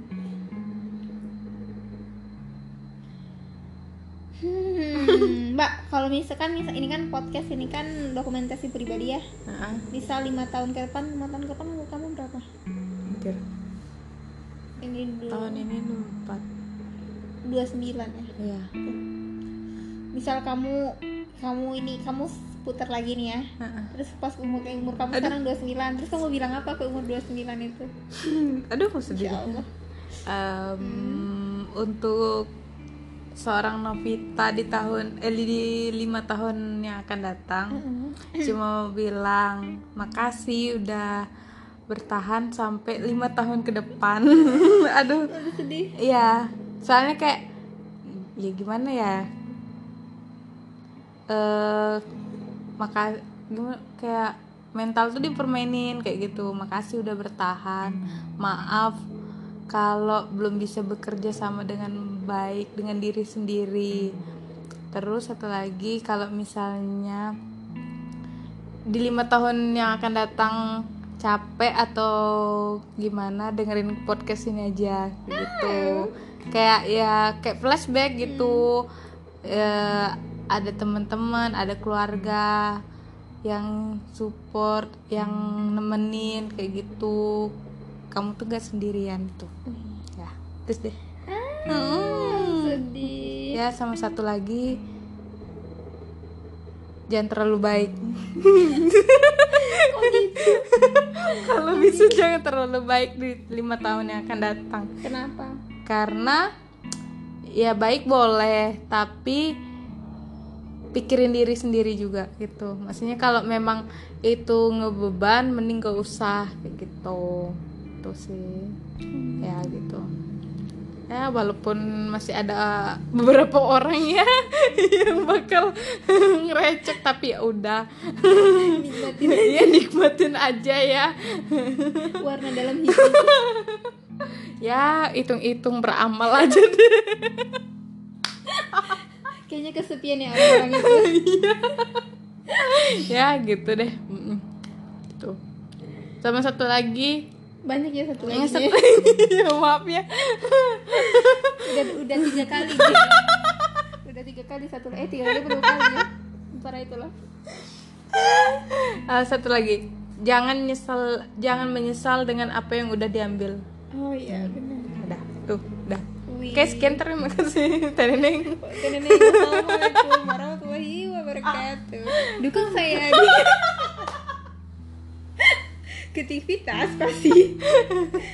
Speaker 1: Mbak, kalau misalkan misal ini kan podcast ini kan dokumentasi pribadi ya. Misal lima tahun ke depan, lima tahun ke depan umur kamu berapa?
Speaker 2: Hampir.
Speaker 1: Ini dulu
Speaker 2: tahun ini empat
Speaker 1: dua sembilan ya.
Speaker 2: Iya.
Speaker 1: Misal kamu kamu ini kamu putar lagi nih ya.
Speaker 2: Heeh.
Speaker 1: Terus pas umur kayak umur kamu
Speaker 2: Aduh.
Speaker 1: sekarang 29 Terus kamu bilang apa ke umur 29 itu?
Speaker 2: Iya. Hmm, Aduh, sedih.
Speaker 1: Ya Allah
Speaker 2: Em, Untuk seorang Novita di tahun eh di lima tahun yang akan datang. Cuma mau bilang makasih udah bertahan sampai lima tahun ke depan. Aduh.
Speaker 1: Aduh sedih.
Speaker 2: Iya, soalnya kayak ya gimana ya? Eh maka gimana kayak mental tuh dipermainin kayak gitu. Makasih udah bertahan. Maaf kalau belum bisa bekerja sama dengan baik dengan diri sendiri. Terus satu lagi kalau misalnya di lima tahun yang akan datang capek atau gimana dengerin podcast ini aja gitu. Kayak ya kayak flashback gitu. Ya, ada teman-teman ada keluarga yang support yang nemenin kayak gitu. Kamu tuh gak sendirian tuh. Ya. Terus deh Hmm.
Speaker 1: sedih.
Speaker 2: ya sama satu lagi. Jangan terlalu baik. Kalau bisa jangan terlalu baik di lima tahun yang akan datang.
Speaker 1: Kenapa?
Speaker 2: Karena ya baik boleh tapi pikirin diri sendiri juga gitu. Maksudnya kalau memang itu ngebeban mending gak usah kayak gitu. Itu sih. Ya gitu ya walaupun masih ada beberapa orang ya yang bakal ngerecek tapi ya udah.
Speaker 1: Nikmatin
Speaker 2: ya nikmatin aja ya.
Speaker 1: Warna dalam hidup.
Speaker 2: Ya hitung-hitung beramal aja deh.
Speaker 1: Kayaknya kesepian ya orang-orang itu
Speaker 2: ya. Gitu deh. Tuh. Sama satu lagi
Speaker 1: banyak ya satu lagi.
Speaker 2: Satu
Speaker 1: ya.
Speaker 2: maaf ya.
Speaker 1: Udah udah tiga kali gitu. udah tiga kali satu eh tiga kali berapa kali ya antara itulah
Speaker 2: Ah, satu lagi. Jangan nyesal jangan menyesal dengan apa yang udah diambil.
Speaker 1: Oh iya benar.
Speaker 2: Udah tuh udah.
Speaker 1: Wih.
Speaker 2: Oke, sekian terima kasih. Teh Neneng.
Speaker 1: Nenek, Assalamualaikum warahmatullahi wabarakatuh. Dukung saya di aktivitas pasti.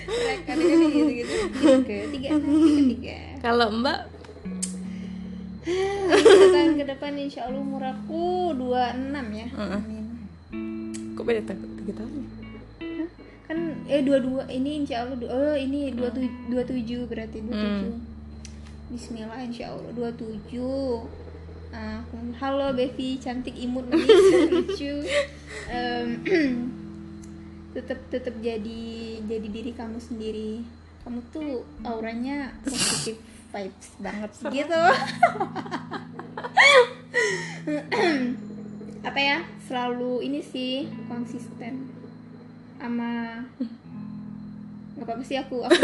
Speaker 1: Rekan ini gitu. Gitu ketiga ketiga
Speaker 2: Kalau Mbak?
Speaker 1: Tahun ke depan insya Allah umur aku 26 ya. Amin.
Speaker 2: Kok beda tiga tahun? ya?
Speaker 1: Kan eh dua dua ini insya Allah oh ini dua tu- dua tujuh berarti dua tujuh. Bismillah insya Allah dua tujuh. Ah, halo Bevi cantik imut manis lucu. Em, tetap tetap jadi jadi diri kamu sendiri. Kamu tuh auranya positif vibes banget gitu. Apa ya? Selalu ini sih konsisten sama nggak apa-apa sih aku aku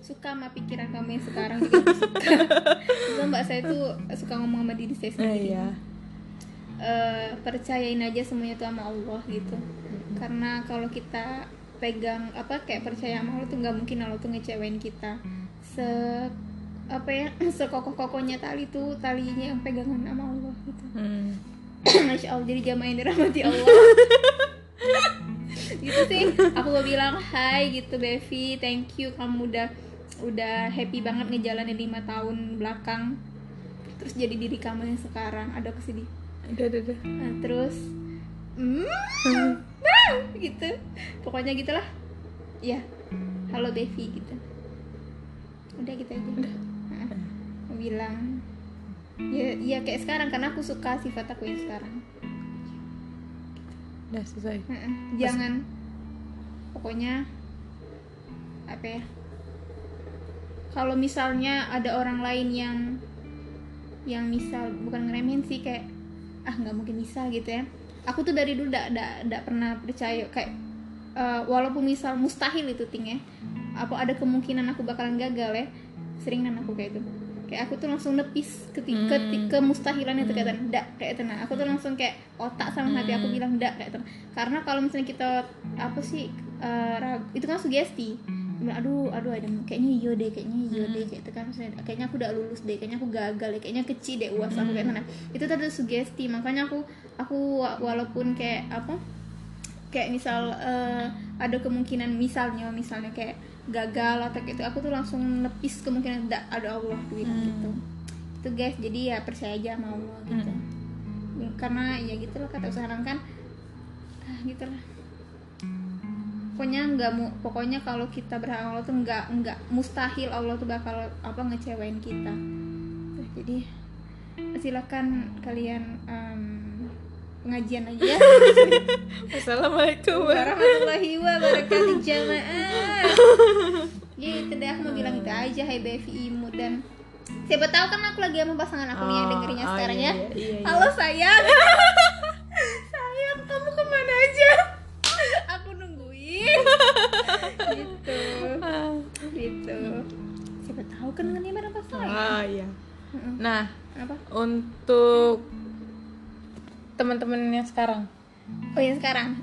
Speaker 1: suka sama pikiran kamu yang sekarang juga aku suka. Terus mbak saya tuh suka ngomong sama diri saya
Speaker 2: Eh,
Speaker 1: sendiri.
Speaker 2: iya.
Speaker 1: Eh, percayain aja semuanya tuh sama Allah gitu karena kalau kita pegang apa kayak percaya sama Allah tuh nggak mungkin Allah tuh ngecewain kita. Se apa ya sekokoh-kokohnya tali tuh talinya yang pegangan sama Allah gitu.
Speaker 2: Hmm.
Speaker 1: Masya Allah jadi jamaah yang dirahmati Allah. Gitu sih. Aku mau bilang hai gitu Bevi thank you. Kamu udah udah happy banget ngejalanin lima tahun belakang. Terus jadi diri kamu yang sekarang. Ada
Speaker 2: Udah, udah, udah.
Speaker 1: Nah, terus hmm, ah, gitu. Pokoknya gitulah. Ya. Halo Bevi gitu. Udah gitu aja. Nah, mau bilang ya ya kayak sekarang karena aku suka sifat aku yang sekarang.
Speaker 2: Udah selesai.
Speaker 1: Heeh, jangan. Pokoknya apa ya? Kalau misalnya ada orang lain yang yang misal bukan ngeremehin sih kayak ah nggak mungkin bisa gitu ya aku tuh dari dulu ndak ndak ndak pernah percaya kayak eh, walaupun misal mustahil itu ting ya apa ada kemungkinan aku bakalan gagal ya sering nan aku kayak itu kayak aku tuh langsung nepis ketika
Speaker 2: Hmm.
Speaker 1: ke mustahilan itu kayak ndak kayak tenang aku tuh langsung kayak otak sama hati aku bilang ndak kayak tenang karena kalau misalnya kita apa sih eh, ragu- itu kan sugesti aduh aduh ada kayaknya iya deh kayaknya iya deh kayak itu kan. Misalnya, kayaknya aku udah lulus deh kayaknya aku gagal deh kayaknya kecil deh uas aku kayak mana. Itu tadi sugesti makanya aku aku wa- walaupun kayak apa kayak misal eh, ada kemungkinan misalnya misalnya kayak gagal atau gitu aku tuh langsung nepis kemungkinan tidak ada Allah tuh bilang gitu. Itu gitu guys jadi ya percaya aja sama Allah gitu. Karena ya gitu loh kata sekarang kan ah, gitu lah pokoknya nggak mau pokoknya kalau kita berharap Allah tuh nggak nggak mustahil Allah tuh bakal apa ngecewain kita. Nah, jadi silakan kalian em, pengajian aja ya.
Speaker 2: Assalamualaikum
Speaker 1: warahmatullahi wabarakatuh jamaah. Gitu deh aku mau bilang itu aja hai Bevi Imut dan siapa tahu kan aku lagi sama pasangan aku nih yang
Speaker 2: Oh,
Speaker 1: dengerinnya
Speaker 2: oh,
Speaker 1: sekarang
Speaker 2: iya,
Speaker 1: ya.
Speaker 2: iya, iya, iya.
Speaker 1: halo sayang
Speaker 2: Nah,
Speaker 1: apa
Speaker 2: untuk teman-teman yang sekarang,
Speaker 1: oh yang sekarang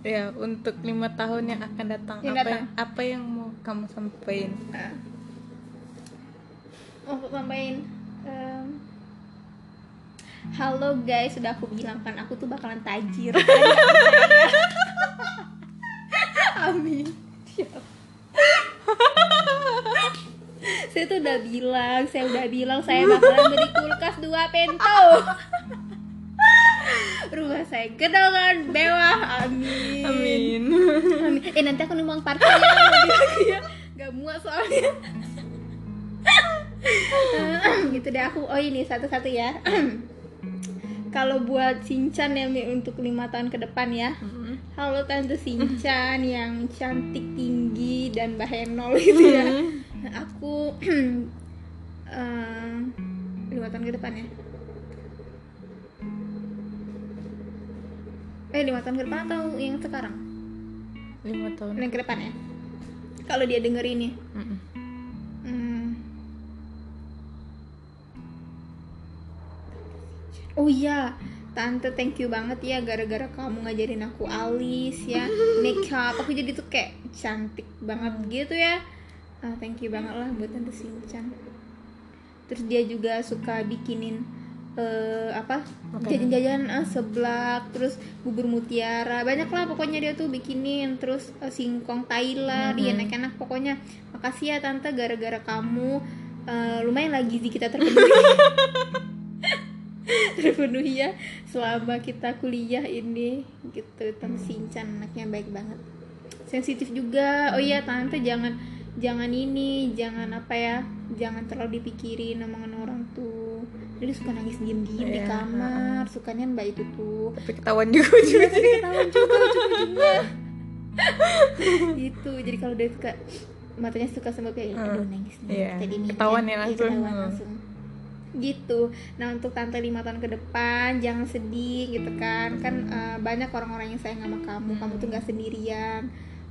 Speaker 2: ya untuk lima tahun yang akan datang,
Speaker 1: Yang
Speaker 2: apa
Speaker 1: datang.
Speaker 2: yang apa yang mau kamu sampaikan?
Speaker 1: Ah. mau sampaikan em, halo guys sudah aku bilang kan aku tuh bakalan tajir amin Siap. saya tuh udah bilang saya udah bilang saya bakalan beli kulkas dua pento rumah saya gedongan mewah amin
Speaker 2: Amin.
Speaker 1: Amin. Eh nanti aku numpang parkir ya ya. Gak muat soalnya. gitu deh aku. Oh ini satu-satu ya. Kalau buat Sinchan ya Mi, untuk lima tahun ke depan ya. Halo Tante Sinchan yang cantik tinggi dan bahenol gitu ya. Nah, aku lima tahun ke depan ya. Eh lima tahun ke depan atau yang sekarang?
Speaker 2: lima tahun.
Speaker 1: yang ke depan ya kalau dia denger ini
Speaker 2: Mm-mm.
Speaker 1: hmm. oh iya tante thank you banget ya gara-gara kamu ngajarin aku alis ya makeup aku jadi tuh kayak cantik banget gitu ya Ah, thank you banget lah buat tante Sinchan terus dia juga suka bikinin eh, apa? Jajan-jajan eh, seblak terus bubur mutiara. Banyak lah pokoknya dia tuh bikinin. Terus eh, singkong Thailand. Iya enak-enak pokoknya. Makasih ya tante gara-gara kamu eh, lumayan lah gizi kita terpenuhi. Terpenuhi ya selama kita kuliah ini. Gitu tante Sinchan anaknya baik banget. Sensitif juga. Oh iya tante jangan jangan ini jangan apa ya jangan terlalu dipikirin omongan orang tuh. Jadi suka nangis diem-diem di
Speaker 2: Iya,
Speaker 1: kamar sukanya mbak itu tuh.
Speaker 2: Tapi ketahuan juga juga.
Speaker 1: tapi ketahuan juga ujung-ujungnya gitu jadi kalau dia suka matanya suka sama kayak aduh nangis nih
Speaker 2: Iya,
Speaker 1: kayak gini
Speaker 2: ketahuan ya
Speaker 1: Iya,
Speaker 2: langsung.
Speaker 1: ketahuan
Speaker 2: Hmm.
Speaker 1: langsung. Gitu. Nah untuk tante lima tahun ke depan jangan sedih gitu kan. Kan eh, banyak orang-orang yang sayang sama kamu. Kamu tuh nggak sendirian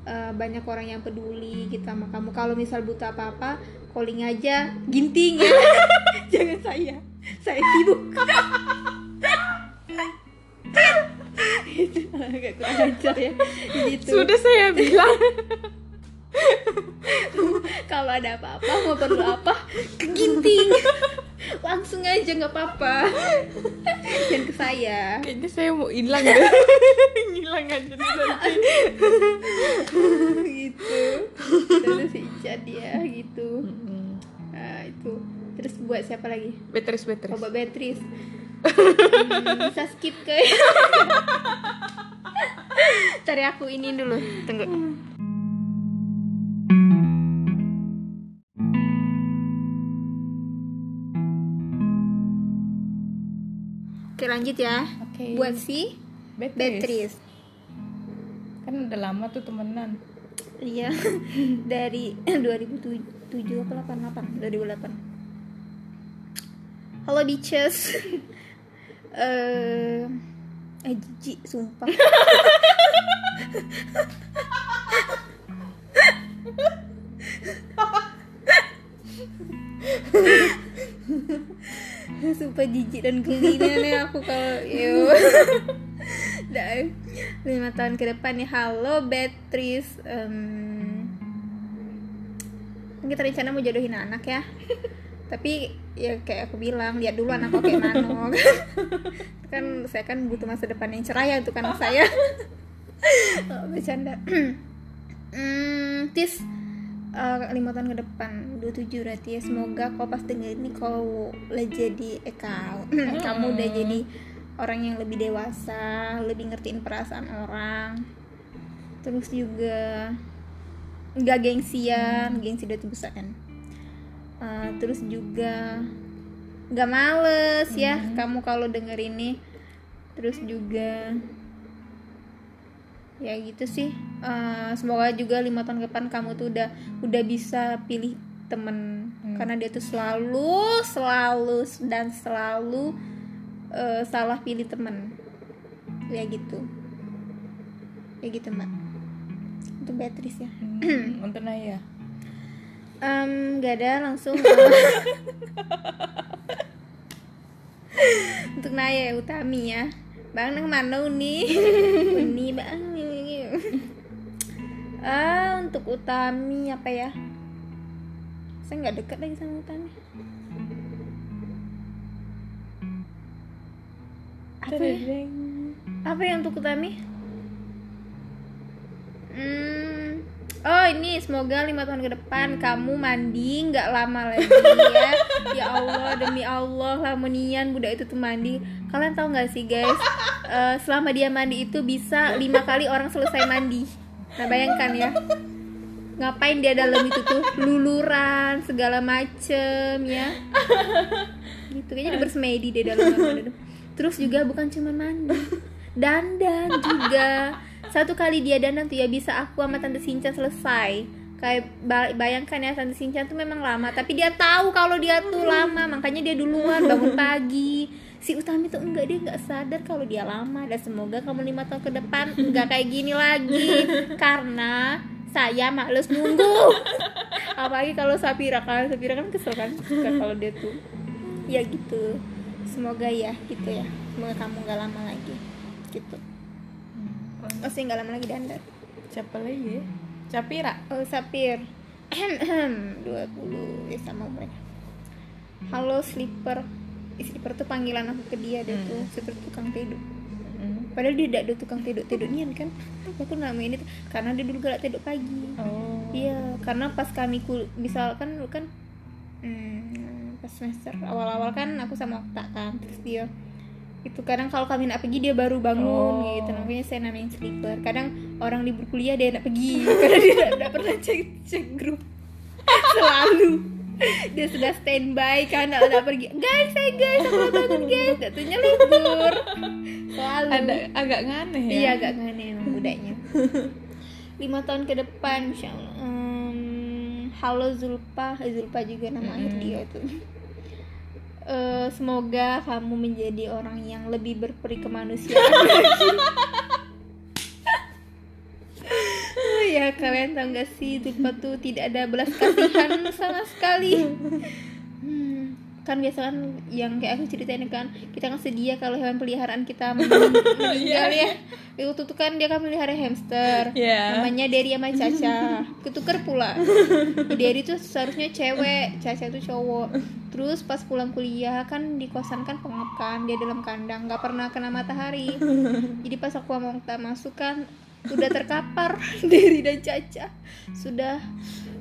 Speaker 1: Eh, banyak orang yang peduli gitu sama kamu. Kalau misal butuh apa-apa calling aja ginting ya. Jangan saya. Saya sibuk. Itu agak kurang ajar ya. Gitu.
Speaker 2: Sudah saya bilang.
Speaker 1: kalau ada apa-apa mau perlu apa ke ginting langsung aja nggak apa-apa. Dan ke saya.
Speaker 2: Kayaknya saya mau hilang deh. Hilang aja nanti.
Speaker 1: gitu. Terus Ica dia gitu. Nah, itu. Terus buat siapa lagi?
Speaker 2: Beatrice, Beatrice.
Speaker 1: oh buat Beatrice. Hmm, bisa skip ke. Cari aku ini dulu. Tunggu Oke lanjut ya.
Speaker 2: Oke.
Speaker 1: Buat si Beatrice.
Speaker 2: Kan udah lama tuh temenan.
Speaker 1: Iya. Dari 2007 apa 88 2008 Halo bitches Eh Eh jijik sumpah Sumpah jijik dan geli nih aku kalau yo. Dan lima tahun ke depan nih halo Beatrice. Kan kita rencana mau jodohin anak ya. Tapi ya kayak aku bilang lihat dulu anak aku kayak mana kan saya kan butuh masa depan yang cerah ya untuk anak saya. Oh, bercanda. Hmm, tis eh, lima tahun ke depan 27 berarti ya. Semoga kau pas denger ini kau udah jadi eh kau kamu udah jadi orang yang lebih dewasa lebih ngertiin perasaan orang. Terus juga nggak gengsian gengsi udah kan. Eh, terus juga nggak males ya kamu kalau denger ini. Terus juga ya gitu sih. Eh, semoga juga lima tahun ke depan kamu tuh udah udah bisa pilih temen. Karena dia tuh selalu selalu dan selalu eh, salah pilih temen. Ya gitu. Ya gitu mbak. Untuk Beatrice ya.
Speaker 2: Hmm, untuk Naya.
Speaker 1: Em, gak ada langsung. Untuk Naya Utami ya bang nang mana uni? Uni bang ah untuk Utami apa ya? Saya nggak dekat lagi sama Utami. Apa ya? Apa yang untuk Utami? Hmm, oh ini semoga lima tahun ke depan kamu mandi nggak lama lagi ya. Ya Allah demi Allah lamonian budak itu tuh mandi. Kalian tahu nggak sih guys? eh, selama dia mandi itu bisa lima kali orang selesai mandi. Nah bayangkan ya. Ngapain dia dalam itu tuh luluran segala macem ya. Gitu kayaknya dia bersemedi dia dalam. Terus juga bukan cuma mandi, dandan juga satu kali dia dandan tuh ya bisa aku sama tante Sinchan selesai. Kayak ba- bayangkan ya tante Sinchan tuh memang lama tapi dia tahu kalau dia tuh lama makanya dia duluan bangun pagi. Si Utami tuh enggak dia nggak sadar kalau dia lama. Dan semoga kamu lima tahun ke depan enggak kayak gini lagi. Karena saya males nunggu. Apalagi kalau Sapira kan Sapira kan kesel kan suka kalau dia tuh. Ya gitu. Semoga ya gitu ya. Semoga kamu nggak lama lagi. Gitu
Speaker 2: Hmm.
Speaker 1: Oh sih nggak lama lagi? Dandan
Speaker 2: siapa lagi ya Capira
Speaker 1: Oh Sapir 20 ya sama mereka Halo Slipper Eh, Slipper tuh panggilan aku ke dia deh tuh. Slipper tukang teduk
Speaker 2: Hmm.
Speaker 1: Padahal dia tidak ada tukang Teduk nian kan aku namain itu Karena dia dulu galak teduk pagi.
Speaker 2: Oh.
Speaker 1: Iya karena pas kami kul Misalkan dulu kan hmm, Pas semester awal-awal kan aku sama Okta kan Terus dia itu kadang kalau kami nak pergi dia baru bangun
Speaker 2: Oh.
Speaker 1: gitu. Makanya saya namain sleeper. Kadang orang libur kuliah dia nak pergi. Karena dia tidak, tidak pernah cek cek grup. Selalu. Dia sudah standby nak, nak pergi. Guys saya guys aku mau bangun guys. Datunya libur. Selalu.
Speaker 2: Ada agak nganeh ya.
Speaker 1: Iya agak aneh emang budaknya. Lima tahun ke depan insya Allah. Em, halo Zulpa Zulpa juga nama akhir dia itu Eh, semoga kamu menjadi orang yang lebih berperi kemanusiaan lagi. Oh ya kalian tahu gak sih Zulpa tuh tidak ada belas kasihan sama sekali Hmm, kan biasa kan yang kayak aku ceritain kan kita kan sedia kalau hewan peliharaan kita men- meninggal ya. Itu tuh kan dia kan melihara hamster
Speaker 2: Iya.
Speaker 1: namanya Derry sama Caca. Ketuker pula. Derry tuh seharusnya cewek Caca tuh cowok. Terus pas pulang kuliah kan di kosan kan pengap kan dia dalam kandang nggak pernah kena matahari. Jadi pas aku mau masuk kan udah terkapar Derry dan Caca. Sudah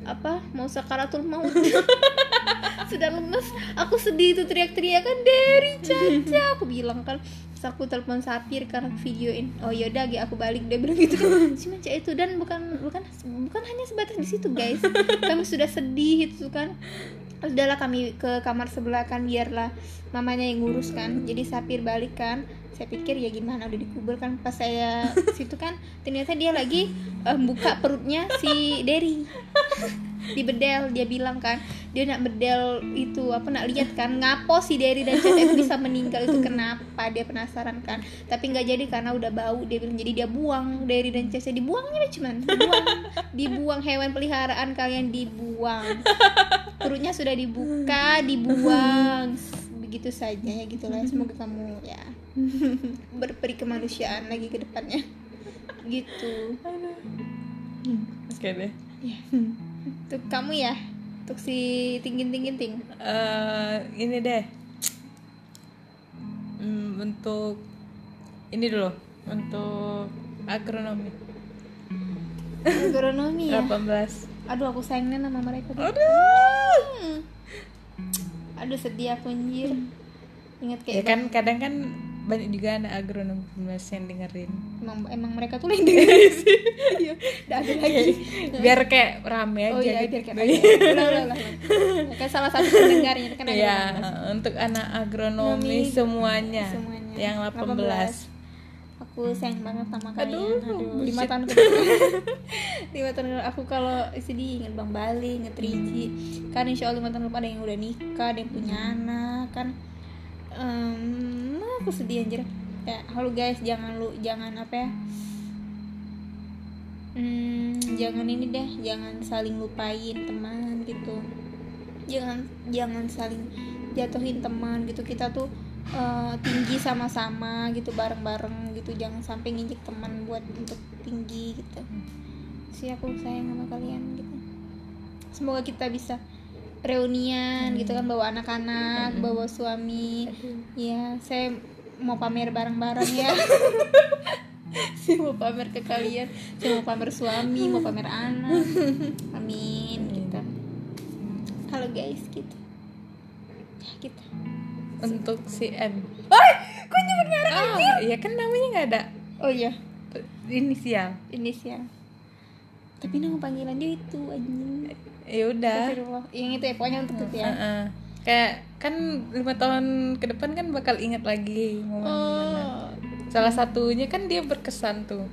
Speaker 1: apa mau sakaratul maut. Sudah lemes aku sedih itu teriak-teriak kan Derry Caca. Aku bilang kan Terus aku telepon Sapir karena videoin oh yaudah Gi, aku balik. Dia bilang gitu kan cuma Cak itu dan bukan bukan bukan hanya sebatas di situ guys. Kami sudah sedih itu kan. Udahlah kami ke kamar sebelah kan biarlah mamanya yang ngurus kan. Jadi Sapir balik kan saya pikir ya gimana udah dikubur kan pas saya situ kan ternyata dia lagi em, buka perutnya si Derry. Di bedel dia bilang kan dia nak bedel itu apa nak lihat kan ngapo si Derry dan itu bisa meninggal itu kenapa dia penasaran kan? Tapi nggak jadi karena udah bau dia bilang jadi dia buang Derry dan Caca dibuangnya cuman dibuang dibuang hewan peliharaan kalian dibuang. Perutnya sudah dibuka dibuang begitu saja ya gitulah semoga kamu ya berperi kemanusiaan lagi ke depannya. Gitu.
Speaker 2: Oke deh.
Speaker 1: Ya. Untuk kamu ya untuk si tingin tingin ting.
Speaker 2: Eh, ini deh. Hmm, untuk ini dulu untuk agronomi.
Speaker 1: Agronomi ya?
Speaker 2: 18
Speaker 1: aduh aku sayangnya sama mereka
Speaker 2: aduh!
Speaker 1: Hmm. Aduh sedih aku anjir. Ingat
Speaker 2: ya
Speaker 1: kayak
Speaker 2: kan kadang kan banyak juga anak agronom yang dengerin.
Speaker 1: Emang emang mereka tuh lain dengerin sih. Iya udah ada lagi.
Speaker 2: Biar kayak rame aja
Speaker 1: oh iya
Speaker 2: gitu.
Speaker 1: biar kayak ulah ulah ulah kayak salah satu pendengarnya kan
Speaker 2: Iya,
Speaker 1: yang bahas.
Speaker 2: untuk anak agronomi
Speaker 1: Nomi,
Speaker 2: semuanya,
Speaker 1: semuanya.
Speaker 2: yang 18.
Speaker 1: Aku sayang banget sama kalian.
Speaker 2: Aduh,
Speaker 1: aduh, lima tahun ke depan. Lima tahun ke depan aku kalau sedih inget bang Bali inget Riji. Kan insya Allah lima tahun ke depan ada yang udah nikah ada yang punya anak kan. Em, aku sedih anjir. Kayak halo guys jangan lu jangan apa ya. Hmm, jangan ini deh jangan saling lupain teman gitu. Jangan jangan saling jatuhin teman gitu. Kita tuh eh, tinggi sama-sama gitu bareng-bareng gitu. Jangan sampai nginjek teman buat untuk tinggi gitu. Sih aku sayang sama kalian gitu. Semoga kita bisa reunian gitu kan bawa anak-anak bawa suami. Ya saya mau pamer bareng-bareng ya. Saya mau pamer ke kalian. Saya mau pamer suami mau pamer anak. Amin gitu. Halo guys gitu
Speaker 2: Untuk si M.
Speaker 1: oh kok nyebut merek
Speaker 2: Oh, ya kan namanya nggak ada
Speaker 1: oh iya
Speaker 2: inisial.
Speaker 1: inisial tapi nama panggilan dia itu anjing
Speaker 2: Ya udah.
Speaker 1: Yang itu ya pokoknya untuk itu ya
Speaker 2: Heeh. Kayak kan lima tahun ke depan kan bakal ingat lagi momen-momen.
Speaker 1: oh
Speaker 2: Salah satunya kan dia berkesan tuh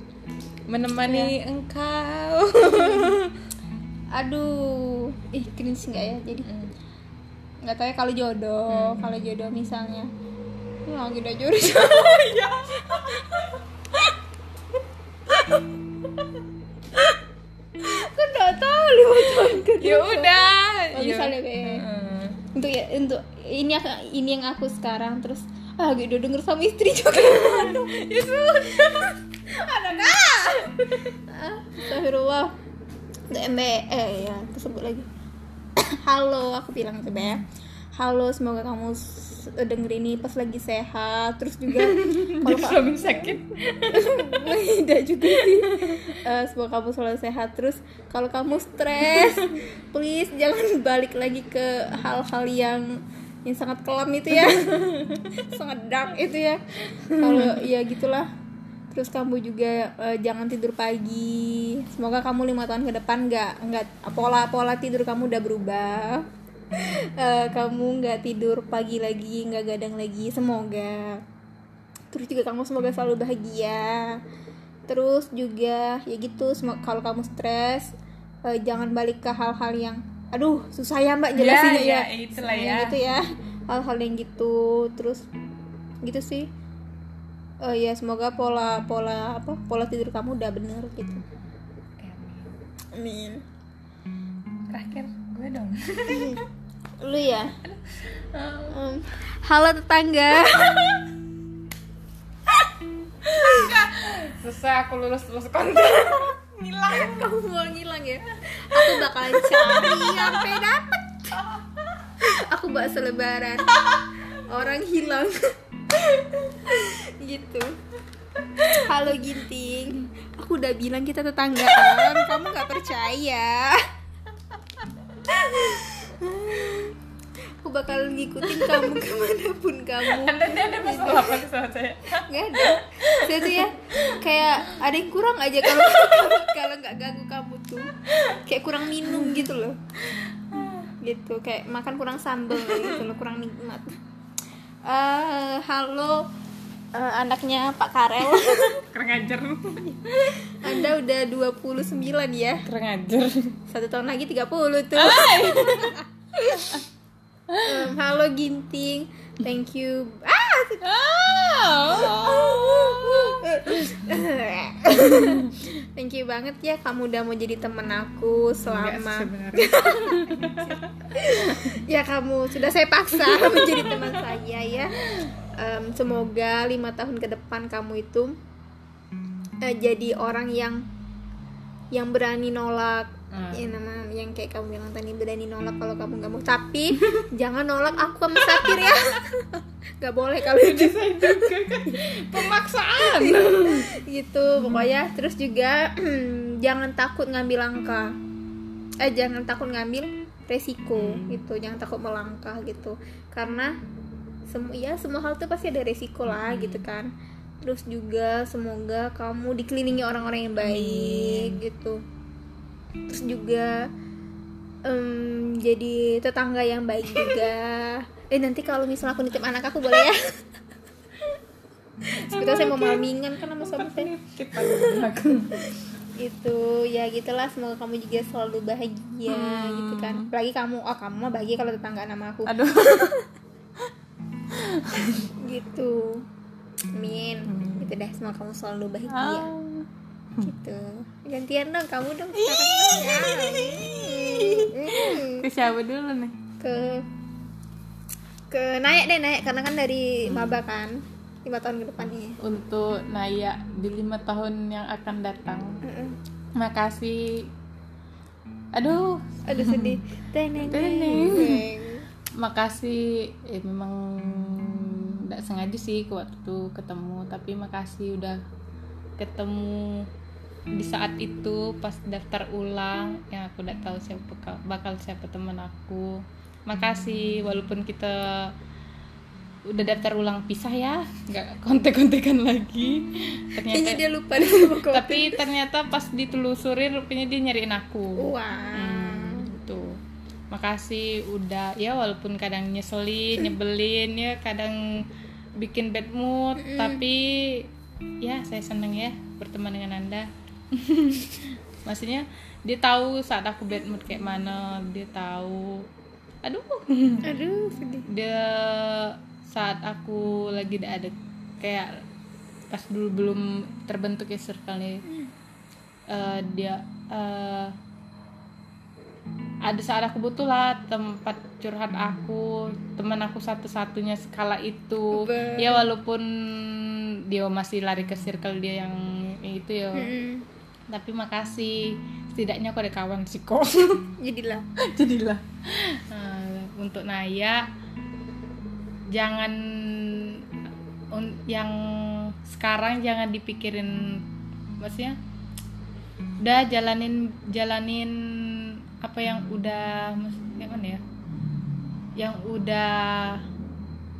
Speaker 2: menemani engkau.
Speaker 1: aduh ih cringe nggak ya jadi
Speaker 2: Mm.
Speaker 1: Nggak tahu ya kalau jodoh kalau jodoh misalnya. Ya lagi udah jodoh ya kan nggak tahu lima tahun ke
Speaker 2: ya udah.
Speaker 1: Oh,
Speaker 2: ya.
Speaker 1: misalnya kayak
Speaker 2: Heeh.
Speaker 1: untuk ya untuk ini aku- ini yang aku sekarang terus ah gitu denger sama istri juga. Aduh ya sudah. Ada nggak Ah, Astagfirullah. MB eh ya tersebut lagi halo aku bilang itu ya halo semoga kamu denger ini pas lagi sehat. Terus juga kalau
Speaker 2: suami sakit.
Speaker 1: tidak juga sih. Eh, semoga kamu selalu sehat. Terus kalau kamu stres please jangan balik lagi ke hal-hal yang yang sangat kelam itu ya. Sangat dark itu ya. Kalau ya gitulah terus kamu juga eh, jangan tidur pagi. Semoga kamu lima tahun ke depan nggak nggak pola pola tidur kamu udah berubah. Eh, kamu nggak tidur pagi lagi nggak gadang lagi semoga. Terus juga kamu semoga selalu bahagia. Terus juga ya gitu kalau kamu stres eh, jangan balik ke hal-hal yang aduh susah ya mbak jelasinnya
Speaker 2: ya,
Speaker 1: ya,
Speaker 2: itulah
Speaker 1: Yang
Speaker 2: ya.
Speaker 1: gitu ya. Hal-hal yang gitu. Terus gitu sih Eh, ya semoga pola pola apa pola tidur kamu udah bener gitu. Amin.
Speaker 2: Terakhir gue dong.
Speaker 1: lu ya? Em, halo tetangga.
Speaker 2: Susah aku lulus lulus konten.
Speaker 1: ngilang. Kamu mau ngilang ya? Aku bakalan cari sampai dapet. Aku bakso lebaran. Orang hilang gitu. Halo ginting. Aku udah bilang kita tetanggaan. Kamu nggak percaya. Aku bakal ngikutin kamu ke mana pun kamu.
Speaker 2: Anda ada masalah apa sama saya?
Speaker 1: nggak ada. Saya tuh ya kayak ada yang kurang aja kalau kalau- kalau nggak ganggu kamu tuh. Kayak kurang minum gitu loh. Gitu kayak makan kurang sambel gitu loh kurang nikmat Eh, halo eh, anaknya Pak Karel.
Speaker 2: Kurang ajar.
Speaker 1: Anda udah 29 ya?
Speaker 2: Kurang ajar.
Speaker 1: satu tahun lagi 30 tuh. Em, halo Ginting thank you. Ah! Thank you banget ya kamu udah mau jadi temen aku selama ya kamu sudah saya paksa menjadi teman saya ya. Em, semoga lima tahun ke depan kamu itu eh, jadi orang yang yang berani nolak
Speaker 2: Hmm.
Speaker 1: ya nama yang kayak kamu bilang tadi berani nolak kalau kamu nggak mau tapi jangan nolak aku sama Sapir ya. Nggak boleh kalau itu
Speaker 2: Saya juga kan. Pemaksaan.
Speaker 1: gitu pokoknya. Terus juga jangan takut ngambil langkah. Eh jangan takut ngambil resiko gitu. Jangan takut melangkah gitu. Karena semua ya semua hal tuh pasti ada resiko lah gitu kan. Terus juga semoga kamu dikelilingi orang-orang yang baik gitu terus juga em, jadi tetangga yang baik juga. Eh nanti kalau misalnya aku nitip anak aku boleh ya? Sebetulnya saya mau malmingan kan sama suami saya. itu ya gitulah. Semoga kamu juga selalu bahagia gitu kan. Apalagi kamu oh kamu mah bahagia kalau tetangga nama aku.
Speaker 2: Aduh.
Speaker 1: Gitu. Amin. Gitu deh semoga kamu selalu bahagia.
Speaker 2: Ah.
Speaker 1: Gitu. Gantian dong kamu dong sekarang. Dong ya Hmm.
Speaker 2: ke siapa dulu nih?
Speaker 1: Ke ke naik deh naik karena kan dari maba kan lima tahun ke depannya
Speaker 2: untuk Naya di lima tahun yang akan datang.
Speaker 1: Mm-mm.
Speaker 2: makasih aduh.
Speaker 1: Aduh sedih. Teneng.
Speaker 2: Teneng. makasih. Eh, memang tidak sengaja sih ke waktu ketemu tapi makasih udah ketemu di saat itu pas daftar ulang yang aku tidak tahu siapa bakal- siapa teman aku. Makasih walaupun kita udah daftar ulang pisah ya nggak kontek-kontekan lagi.
Speaker 1: Kayaknya
Speaker 2: ternyata
Speaker 1: dia lupa deh sama
Speaker 2: tapi ternyata pas ditelusurin rupanya dia nyariin aku.
Speaker 1: Wah
Speaker 2: Hmm, gitu. Makasih udah. Ya walaupun kadang nyeselin, nyebelin ya, kadang bikin bad mood, tapi ya saya seneng ya berteman dengan Anda. Maksudnya dia tahu saat aku bad mood kayak mana, dia tahu. Aduh,
Speaker 1: aduh sedih.
Speaker 2: Dia saat aku lagi tidak ada kayak pas dulu belum terbentuk ya circle-nya. Eh, dia eh, ada saat aku butuh lah tempat curhat aku teman aku satu-satunya skala itu.
Speaker 1: Be-
Speaker 2: ya walaupun dia masih lari ke circle dia yang itu ya. Tapi makasih. Setidaknya aku ada kawan sih kok
Speaker 1: jadilah.
Speaker 2: Jadilah. Eh, untuk Naya jangan un- yang sekarang jangan dipikirin maksudnya udah jalanin jalanin apa yang udah maksudnya mana ya? Yang udah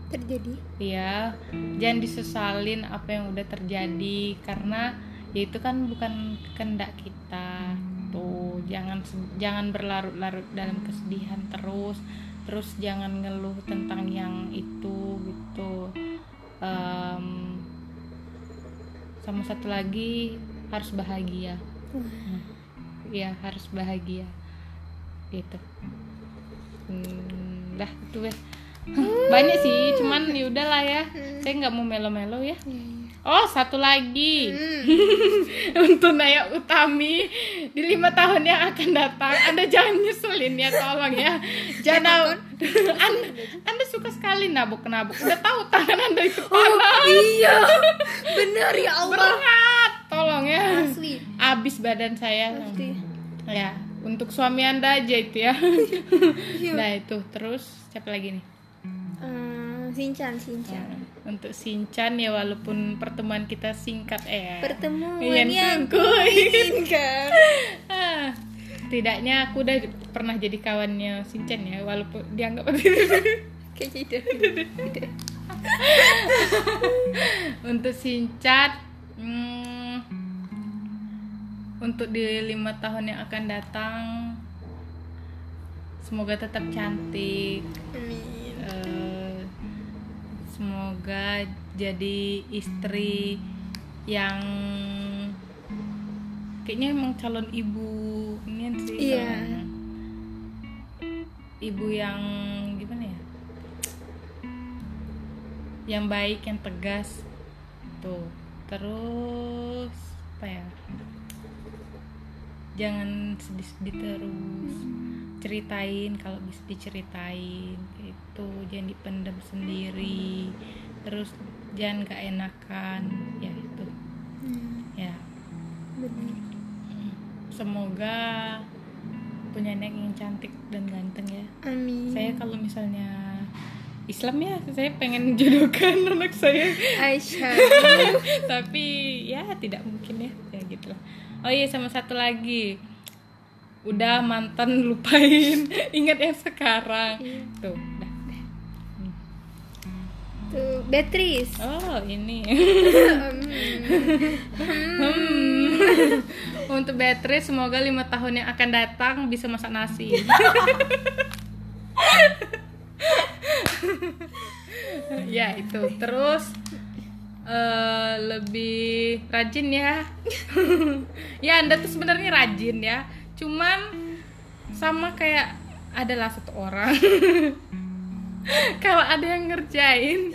Speaker 1: terjadi.
Speaker 2: Ya jangan disesalin apa yang udah terjadi karena ya itu kan bukan kehendak kita tuh. Jangan jangan berlarut-larut dalam kesedihan terus. Terus jangan ngeluh tentang yang itu gitu. Em, sama satu lagi harus bahagia. Hmm. ya harus bahagia. Gitu. Hmm, dah itu weh banyak sih cuman ya udahlah ya. Saya nggak mau melo-melo ya oh satu lagi. Untuk Naya Utami di lima tahun yang akan datang. Anda jangan nyusulin ya tolong ya. Jangan anda, anda suka sekali nabuk-nabuk udah tahu tangan anda itu panas.
Speaker 1: iya. Bener ya Allah.
Speaker 2: Berat. Tolong ya.
Speaker 1: Asli.
Speaker 2: Abis badan saya.
Speaker 1: Asli.
Speaker 2: ya untuk suami anda aja itu ya. Nah itu. Terus siapa lagi nih
Speaker 1: Sinchan Sinchan.
Speaker 2: Nah, untuk Sinchan ya walaupun pertemuan kita singkat eh
Speaker 1: pertemuan
Speaker 2: Yang
Speaker 1: yang
Speaker 2: ku
Speaker 1: ku inginkan
Speaker 2: ah, tidaknya aku udah pernah jadi kawannya Sinchan ya walaupun dianggap
Speaker 1: tidak tidak
Speaker 2: untuk Sinchan hmm, untuk di lima tahun yang akan datang semoga tetap cantik.
Speaker 1: Amin.
Speaker 2: Eh, semoga jadi istri yang kayaknya emang calon ibu ini sih.
Speaker 1: Iya.
Speaker 2: ibu yang gimana ya? Yang baik yang tegas. Tuh. Terus apa ya? Jangan sedih-sedih terus. Ceritain kalau bisa diceritain itu jangan dipendam sendiri. Terus jangan gak enakan ya itu.
Speaker 1: Hmm,
Speaker 2: ya.
Speaker 1: Bener.
Speaker 2: Semoga punya anak yang cantik dan ganteng ya.
Speaker 1: Amin.
Speaker 2: Saya kalau misalnya Islam ya saya pengen jodohkan anak saya.
Speaker 1: Aisyah.
Speaker 2: Tapi ya tidak mungkin ya ya gitu lah oh iya sama satu lagi. Udah mantan lupain. Ingat yang sekarang.
Speaker 1: Iya.
Speaker 2: tuh.
Speaker 1: Tuh Beatrice.
Speaker 2: Oh ini.
Speaker 1: Hmm.
Speaker 2: Hmm. untuk Beatrice semoga lima tahun yang akan datang bisa masak nasi. Ya itu. Terus eh, lebih rajin ya. Ya anda tuh sebenarnya rajin ya. Cuman sama kayak adalah satu orang kalau ada yang ngerjain.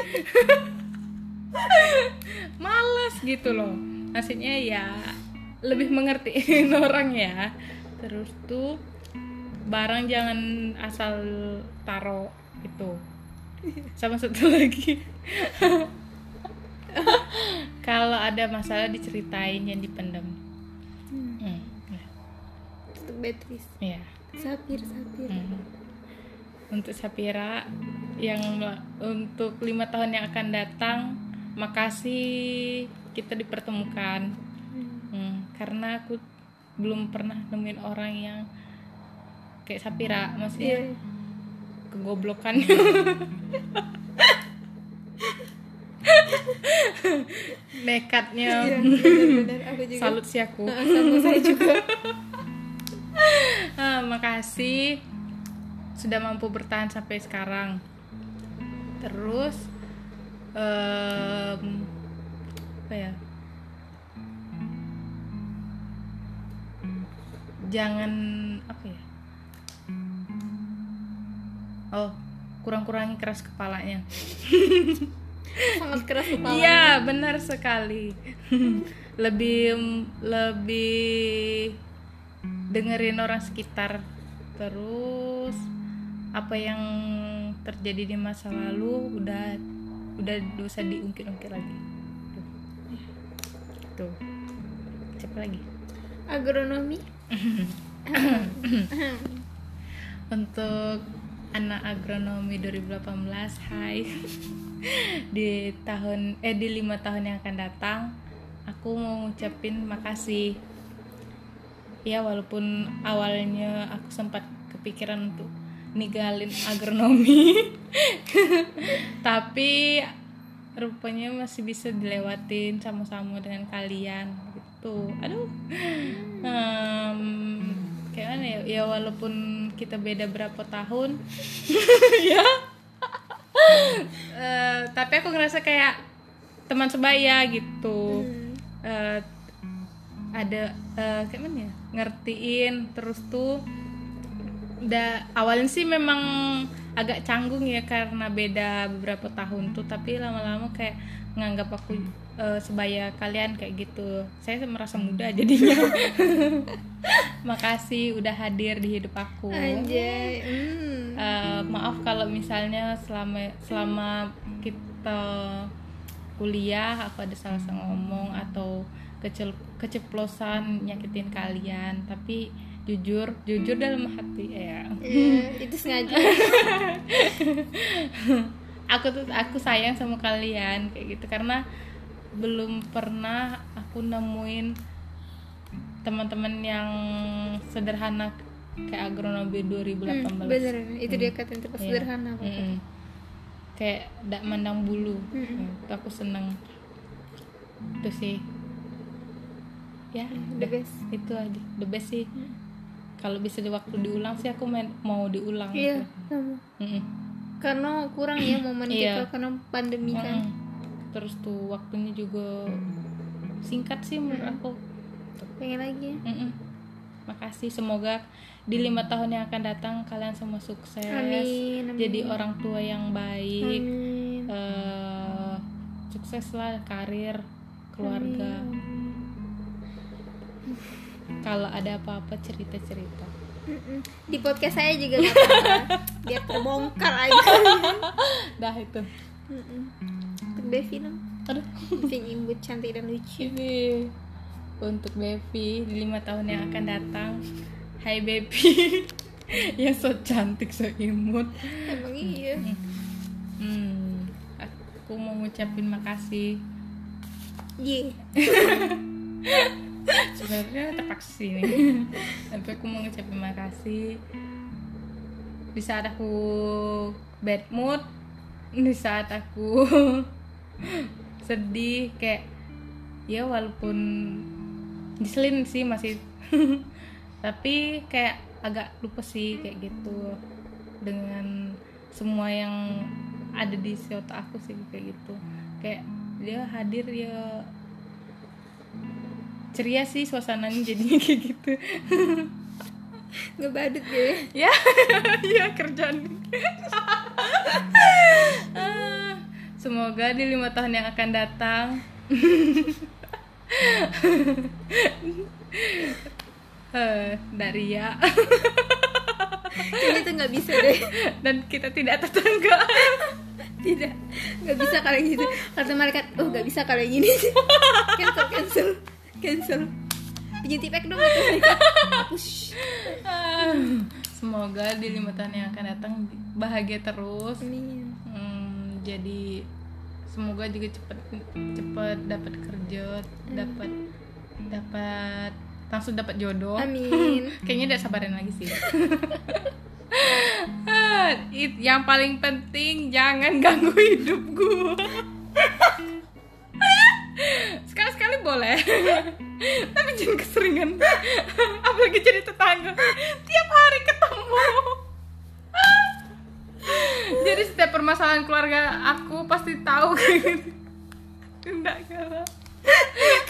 Speaker 2: Males gitu loh. Maksudnya ya lebih mengertiin orang ya. Terus tuh barang jangan asal taro itu sama satu lagi. Kalau ada masalah diceritain yang dipendam. Hmm, ya,
Speaker 1: Untuk Beatrice.
Speaker 2: Ya.
Speaker 1: Sapir Sapir.
Speaker 2: Hmm. Untuk Sapira yang untuk lima tahun yang akan datang, makasih kita dipertemukan. Hmm, karena aku belum pernah nemuin orang yang kayak Sapira, maksudnya
Speaker 1: Iya
Speaker 2: kegoblokan. Nekatnya.
Speaker 1: Iya benar-benar aku juga
Speaker 2: Salut sih aku.
Speaker 1: Sama saya juga
Speaker 2: Ah, makasih sudah mampu bertahan sampai sekarang. Terus em, apa ya? Jangan apa ya? Oh, kurang-kurangi keras kepalanya.
Speaker 1: sangat keras kepala
Speaker 2: Iya, benar sekali. lebih lebih dengerin orang sekitar. Terus apa yang terjadi di masa lalu udah udah bisa diungkit-ungkit lagi. Tuh. Tuh. Siapa lagi?
Speaker 1: agronomi
Speaker 2: Untuk anak agronomi 2018, hai. di tahun eh di lima tahun yang akan datang, aku mau ngucapin makasih. Ya walaupun awalnya aku sempat kepikiran untuk ninggalin agronomi, tapi rupanya masih bisa dilewatin sama-sama dengan kalian gitu. Aduh, Em, kayak mana ya? Ya walaupun kita beda berapa tahun, ya. Eh, tapi aku ngerasa kayak teman sebaya gitu. Eh, ada eh, kayak mana ya? Ngertiin terus tuh da awalnya sih memang agak canggung ya karena beda beberapa tahun tuh tapi lama-lama kayak nganggap aku eh, sebaya kalian kayak gitu. Saya merasa muda jadinya. Makasih udah hadir di hidup aku.
Speaker 1: Anjay hmm.
Speaker 2: Eh, maaf kalau misalnya selama selama kita kuliah aku ada salah-salah ngomong atau kecel keceplosan nyakitin kalian tapi jujur jujur dalam hati ya.
Speaker 1: Iya, itu sengaja.
Speaker 2: Aku tuh aku sayang sama kalian kayak gitu. Karena belum pernah aku nemuin teman-teman yang sederhana kayak agronomi 2018
Speaker 1: Hmm, bener. Itu dia kata yang
Speaker 2: Iya.
Speaker 1: sederhana kok.
Speaker 2: Mm-mm. kayak dak mandang bulu.
Speaker 1: Mm-mm.
Speaker 2: Hmm, itu aku seneng. Itu sih. Ya
Speaker 1: the best.
Speaker 2: itu aja. The best sih kalau bisa di waktu diulang sih aku main, mau diulang
Speaker 1: iya
Speaker 2: gitu.
Speaker 1: sama.
Speaker 2: Mm-mm.
Speaker 1: karena kurang ya momen
Speaker 2: Iya.
Speaker 1: kita karena pandemi kan.
Speaker 2: Terus tuh waktunya juga singkat sih menurut aku.
Speaker 1: Pengen lagi ya.
Speaker 2: Mm-mm. makasih semoga di lima tahun yang akan datang kalian semua sukses.
Speaker 1: Amin, amin.
Speaker 2: jadi orang tua yang baik
Speaker 1: amin.
Speaker 2: eh, sukses lah karir keluarga kalau ada apa-apa cerita-cerita.
Speaker 1: Di podcast saya juga apa-apa. Biar terbongkar aja.
Speaker 2: Dah itu.
Speaker 1: Untuk Bevi dong.
Speaker 2: Aduh.
Speaker 1: Si imbut cantik dan lucu.
Speaker 2: Ini untuk Bevi di lima tahun yang akan datang. Hai Bevi yang so cantik so imut.
Speaker 1: Emang iya.
Speaker 2: Hmm, aku mau ngucapin makasih.
Speaker 1: Ye.
Speaker 2: sebenarnya terpaksa sih ini. Tapi aku mau ngucap terima kasih. Di saat aku bad mood di saat aku sedih kayak ya walaupun nyeselin sih masih. Tapi kayak agak lupa sih kayak gitu dengan semua yang ada di otak aku sih kayak gitu. Kayak dia hadir ya ceria sih suasananya jadinya kayak gitu.
Speaker 1: Ngebadut gue
Speaker 2: ya ya kerjaan. Ah, semoga di lima tahun yang akan datang. Eh, dari ya.
Speaker 1: Itu nggak bisa deh.
Speaker 2: Dan kita tidak tetangga.
Speaker 1: Tidak nggak bisa kalau gitu. Kata malaikat oh nggak bisa kalau yang gini cancel cancel cancel. Pinjam tipek dong hapus.
Speaker 2: Ah, semoga di lima tahun yang akan datang bahagia terus.
Speaker 1: Amin.
Speaker 2: Hmm, jadi semoga juga cepet cepet dapat kerja dapat dapat langsung dapat jodoh.
Speaker 1: Amin.
Speaker 2: Kayaknya udah sabarin lagi sih. Ah, it- yang paling penting jangan ganggu hidup gue sekali-sekali boleh. Tapi jangan keseringan. Apalagi jadi tetangga. Tiap hari ketemu. Jadi setiap permasalahan keluarga aku pasti tahu. Enggak enggak.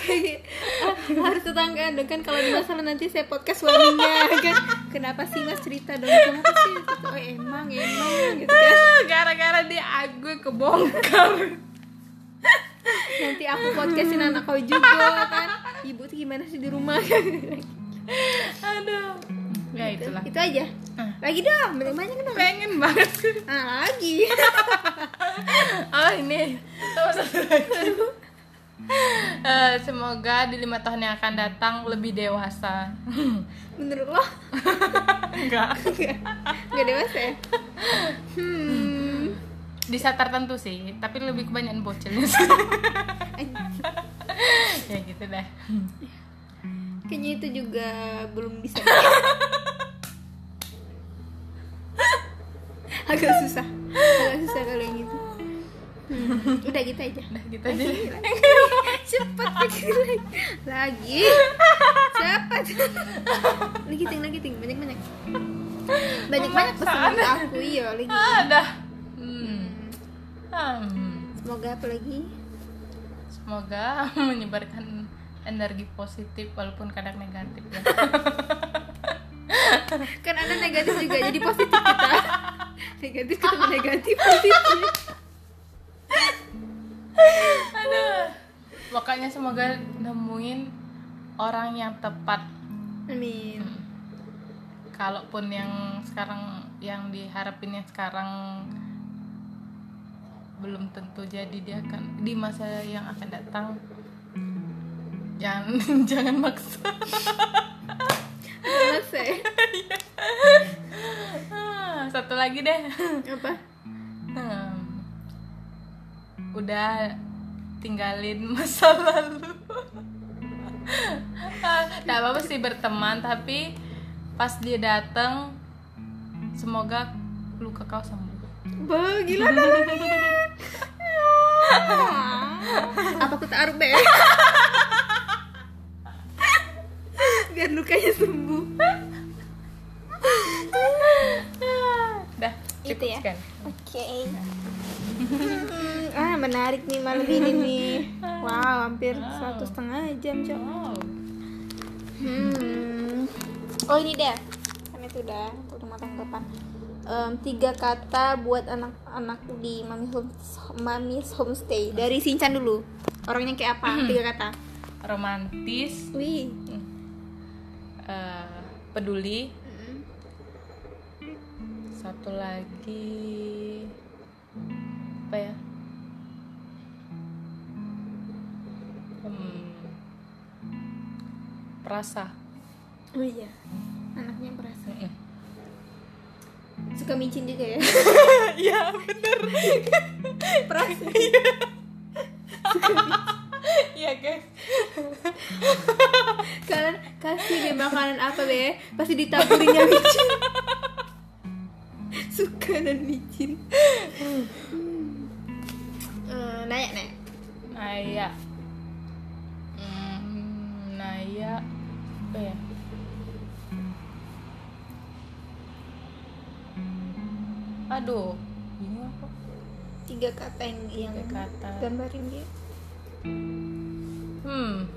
Speaker 1: Kayak ah, harus tetangga. Dong kan kalau di masalah nanti saya podcast suaminya kan. Kenapa sih mas cerita dong? Kenapa sih Gitu, oh emang emang gitu kan.
Speaker 2: Ah, gara-gara dia aku kebongkar
Speaker 1: nanti aku podcastin anak kau juga kan? Ibu tuh gimana sih di rumah?
Speaker 2: Aduh. Ya itulah.
Speaker 1: Itu aja.
Speaker 2: Ah.
Speaker 1: lagi dong banyak banyak dong.
Speaker 2: Pengen banget
Speaker 1: ah lagi.
Speaker 2: Oh ini. Sama satu lagi. Eh, semoga di lima tahun yang akan datang lebih dewasa.
Speaker 1: Menurut lo?
Speaker 2: Enggak.
Speaker 1: Nggak dewasa ya? Hmm
Speaker 2: di saat tertentu sih tapi lebih kebanyakan bocilnya sih ya gitu deh
Speaker 1: kayaknya itu juga belum bisa. Agak susah. Agak susah kalau yang gitu. Hmm, udah gitu aja.
Speaker 2: Udah gitu aja.
Speaker 1: cepet lagi lagi. Cepet. Lagi ting lagi ting. Banyak banyak. Banyak banyak pesan aku iya lagi
Speaker 2: ada hmm. Hmm.
Speaker 1: semoga apa lagi?
Speaker 2: Semoga menyebarkan energi positif walaupun kadang negatif ya.
Speaker 1: Kan ada negatif juga jadi positif kita. Negatif ketemu negatif positif
Speaker 2: aduh. Pokoknya semoga nemuin orang yang tepat.
Speaker 1: Amin.
Speaker 2: Kalaupun yang sekarang yang diharapin yang sekarang belum tentu jadi dia akan di masa yang akan datang. Jangan jangan maksa.
Speaker 1: Selesai
Speaker 2: Ah, satu lagi deh.
Speaker 1: Apa?
Speaker 2: Hmm. udah tinggalin masa lalu. Ah, Gak apa-apa sih berteman tapi pas dia datang semoga luka kau sembuh
Speaker 1: Bah, gila dong apa aku taruh be? Biar lukanya sembuh.
Speaker 2: Dah
Speaker 1: Itu ya?
Speaker 2: sekian.
Speaker 1: oke. Hmm, ah menarik nih malam ini nih. Wow hampir satu setengah jam cok.
Speaker 2: Oh,
Speaker 1: Hmm. Oh ini deh, kan itu udah untuk rumah tanggapan. Em, tiga kata buat anak-anak di mami home mami's homestay dari Sinchan dulu. Orangnya kayak apa? Tiga kata.
Speaker 2: romantis
Speaker 1: Wih.
Speaker 2: eh, peduli satu lagi apa ya Hmm, perasa
Speaker 1: Oh iya. Anaknya perasa.
Speaker 2: Mm-mm.
Speaker 1: Suka micin juga ya.
Speaker 2: Iya bener.
Speaker 1: Perasa.
Speaker 2: Iya. Guys.
Speaker 1: Kalian kasih deh makanan apa be? Pasti ditaburinnya micin. Suka dan micin. Eh, nanya nanya
Speaker 2: Naya. Hmm, Naya. Apa ya aduh. Bingung aku
Speaker 1: tiga kata yang yang
Speaker 2: Tiga kata.
Speaker 1: gambarin dia.
Speaker 2: Hmm.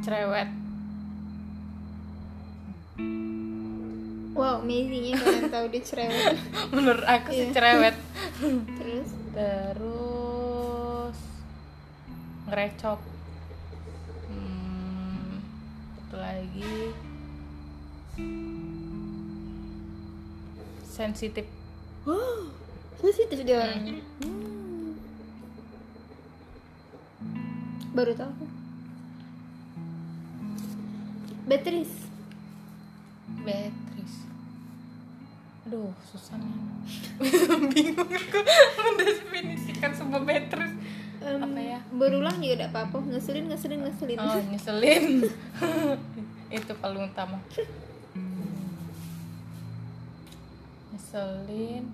Speaker 2: Cerewet.
Speaker 1: Wow amazing ya kalian tahu dia cerewet.
Speaker 2: Menurut aku sih
Speaker 1: Iya.
Speaker 2: cerewet.
Speaker 1: Terus?
Speaker 2: Terus ngerecok hmm, satu lagi. Sensitif.
Speaker 1: Wow sensitif dia. Orangnya Hmm. baru tahu. Beatrice.
Speaker 2: Beatrice. Aduh susah nih. Bingung aku mendefinisikan sebuah Beatrice.
Speaker 1: Em,
Speaker 2: Apa ya?
Speaker 1: berulang juga tidak apa-apa. Ngeselin ngeselin ngeselin.
Speaker 2: Oh nyeselin itu paling utama. Nyeselin.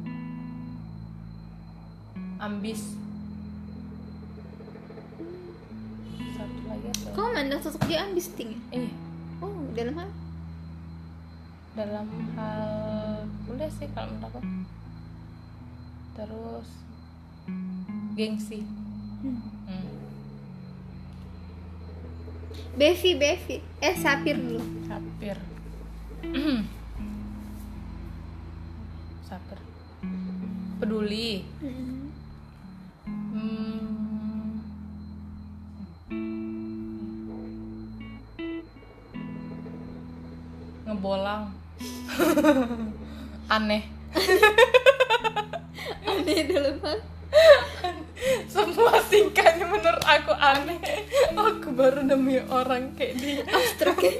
Speaker 2: Ambis. Satu lagi ya?
Speaker 1: kamu mandang sosok dia ambis ting?
Speaker 2: Eh
Speaker 1: oh dalam hal?
Speaker 2: Dalam hal kuliah sih kalau menurut aku. Terus gengsi.
Speaker 1: Hmm.
Speaker 2: hmm.
Speaker 1: Bevi Bevi. Eh Sapir dulu.
Speaker 2: Sapir. Sapir. Peduli.
Speaker 1: Hmm.
Speaker 2: ngebolang. Aneh
Speaker 1: dalam hal
Speaker 2: semua tingkahnya menurut aku aneh aku nemu orang kayak dia.
Speaker 1: Abstrak ya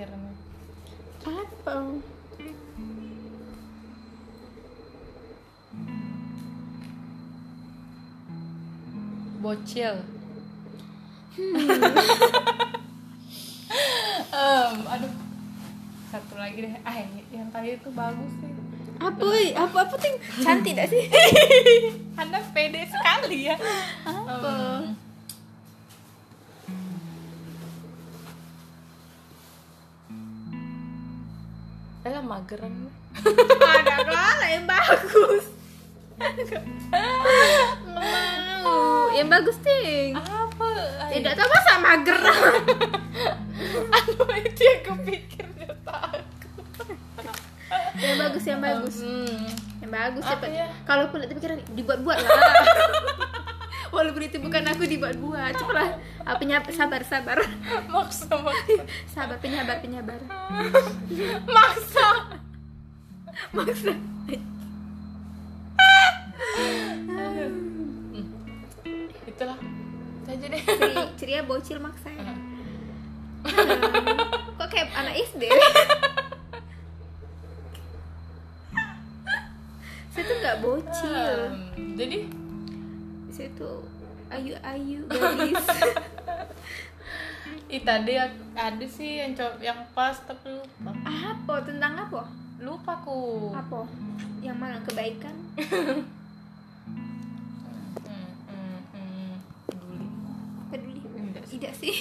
Speaker 1: udah
Speaker 2: kepikir nih
Speaker 1: Apa?
Speaker 2: bocil Em, aduh satu lagi deh ah yang- tadi itu bagus sih
Speaker 1: Apa? Apa apa ting? Cantik gak sih?
Speaker 2: anda pede sekali ya
Speaker 1: Apa?
Speaker 2: Em, mageran
Speaker 1: Ada lah yang bagus. Nggak mau. Yang bagus ting.
Speaker 2: apa
Speaker 1: Tidak tahu masa mager.
Speaker 2: aduh itu yang kepikir dia takut
Speaker 1: yang bagus yang bagus.
Speaker 2: hmm.
Speaker 1: Yang bagus
Speaker 2: Apa
Speaker 1: cepat.
Speaker 2: ya?
Speaker 1: Kalaupun ada pikiran dibuat-buat lah. Walaupun itu bukan aku dibuat-buat. Cepatlah. Ah, penyab- sabar sabar.
Speaker 2: maksa maksa
Speaker 1: sabar penyabar penyabar.
Speaker 2: maksa
Speaker 1: Maksa.
Speaker 2: itulah. Itu aja deh.
Speaker 1: Ceri- ceria bocil maksa ya. kok kayak anak SD saya tuh nggak bocil.
Speaker 2: Hmm, jadi?
Speaker 1: Saya tuh ayu ayu gadis.
Speaker 2: Ih tadi ada sih yang yang pas tapi lupa.
Speaker 1: apa? Tentang apa
Speaker 2: Lupa ku.
Speaker 1: apa yang mana kebaikan
Speaker 2: Hmm, hmm, hmm. Peduli.
Speaker 1: peduli
Speaker 2: sih.
Speaker 1: tidak sih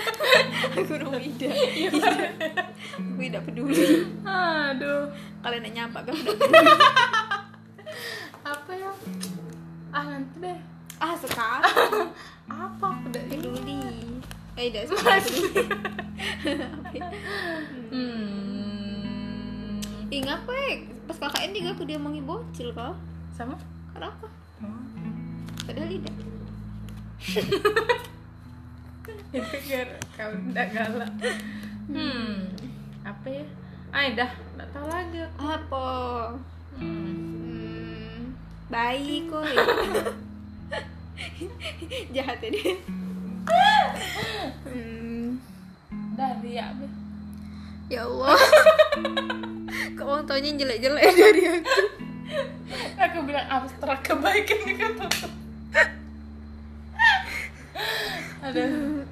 Speaker 1: aku rumah tidak aku tidak peduli
Speaker 2: Aduh.
Speaker 1: kalian yang nyapa aku tidak peduli
Speaker 2: Apa ya? Ah nanti deh.
Speaker 1: ah sekarang
Speaker 2: Apa aku ini?
Speaker 1: peduli eh tidak sekarang peduli
Speaker 2: Hmm.
Speaker 1: Ih ngapain? Pas KKN juga aku dia mangi bocil kau
Speaker 2: Sama?
Speaker 1: Kenapa?
Speaker 2: Oh.
Speaker 1: Padahal tidak
Speaker 2: Itu biar kau udah galak. Hmm. Apa ya? Ah, dah, nggak tahu lagi. aku.
Speaker 1: Apa?
Speaker 2: Hmm.
Speaker 1: Hmm, baik kok Jahat ya dia hmm,
Speaker 2: Dari ya, Be.
Speaker 1: Ya Allah Kok orang taunya jelek-jelek dari aku
Speaker 2: Aku bilang abstrak kebaikan kata. Aduh.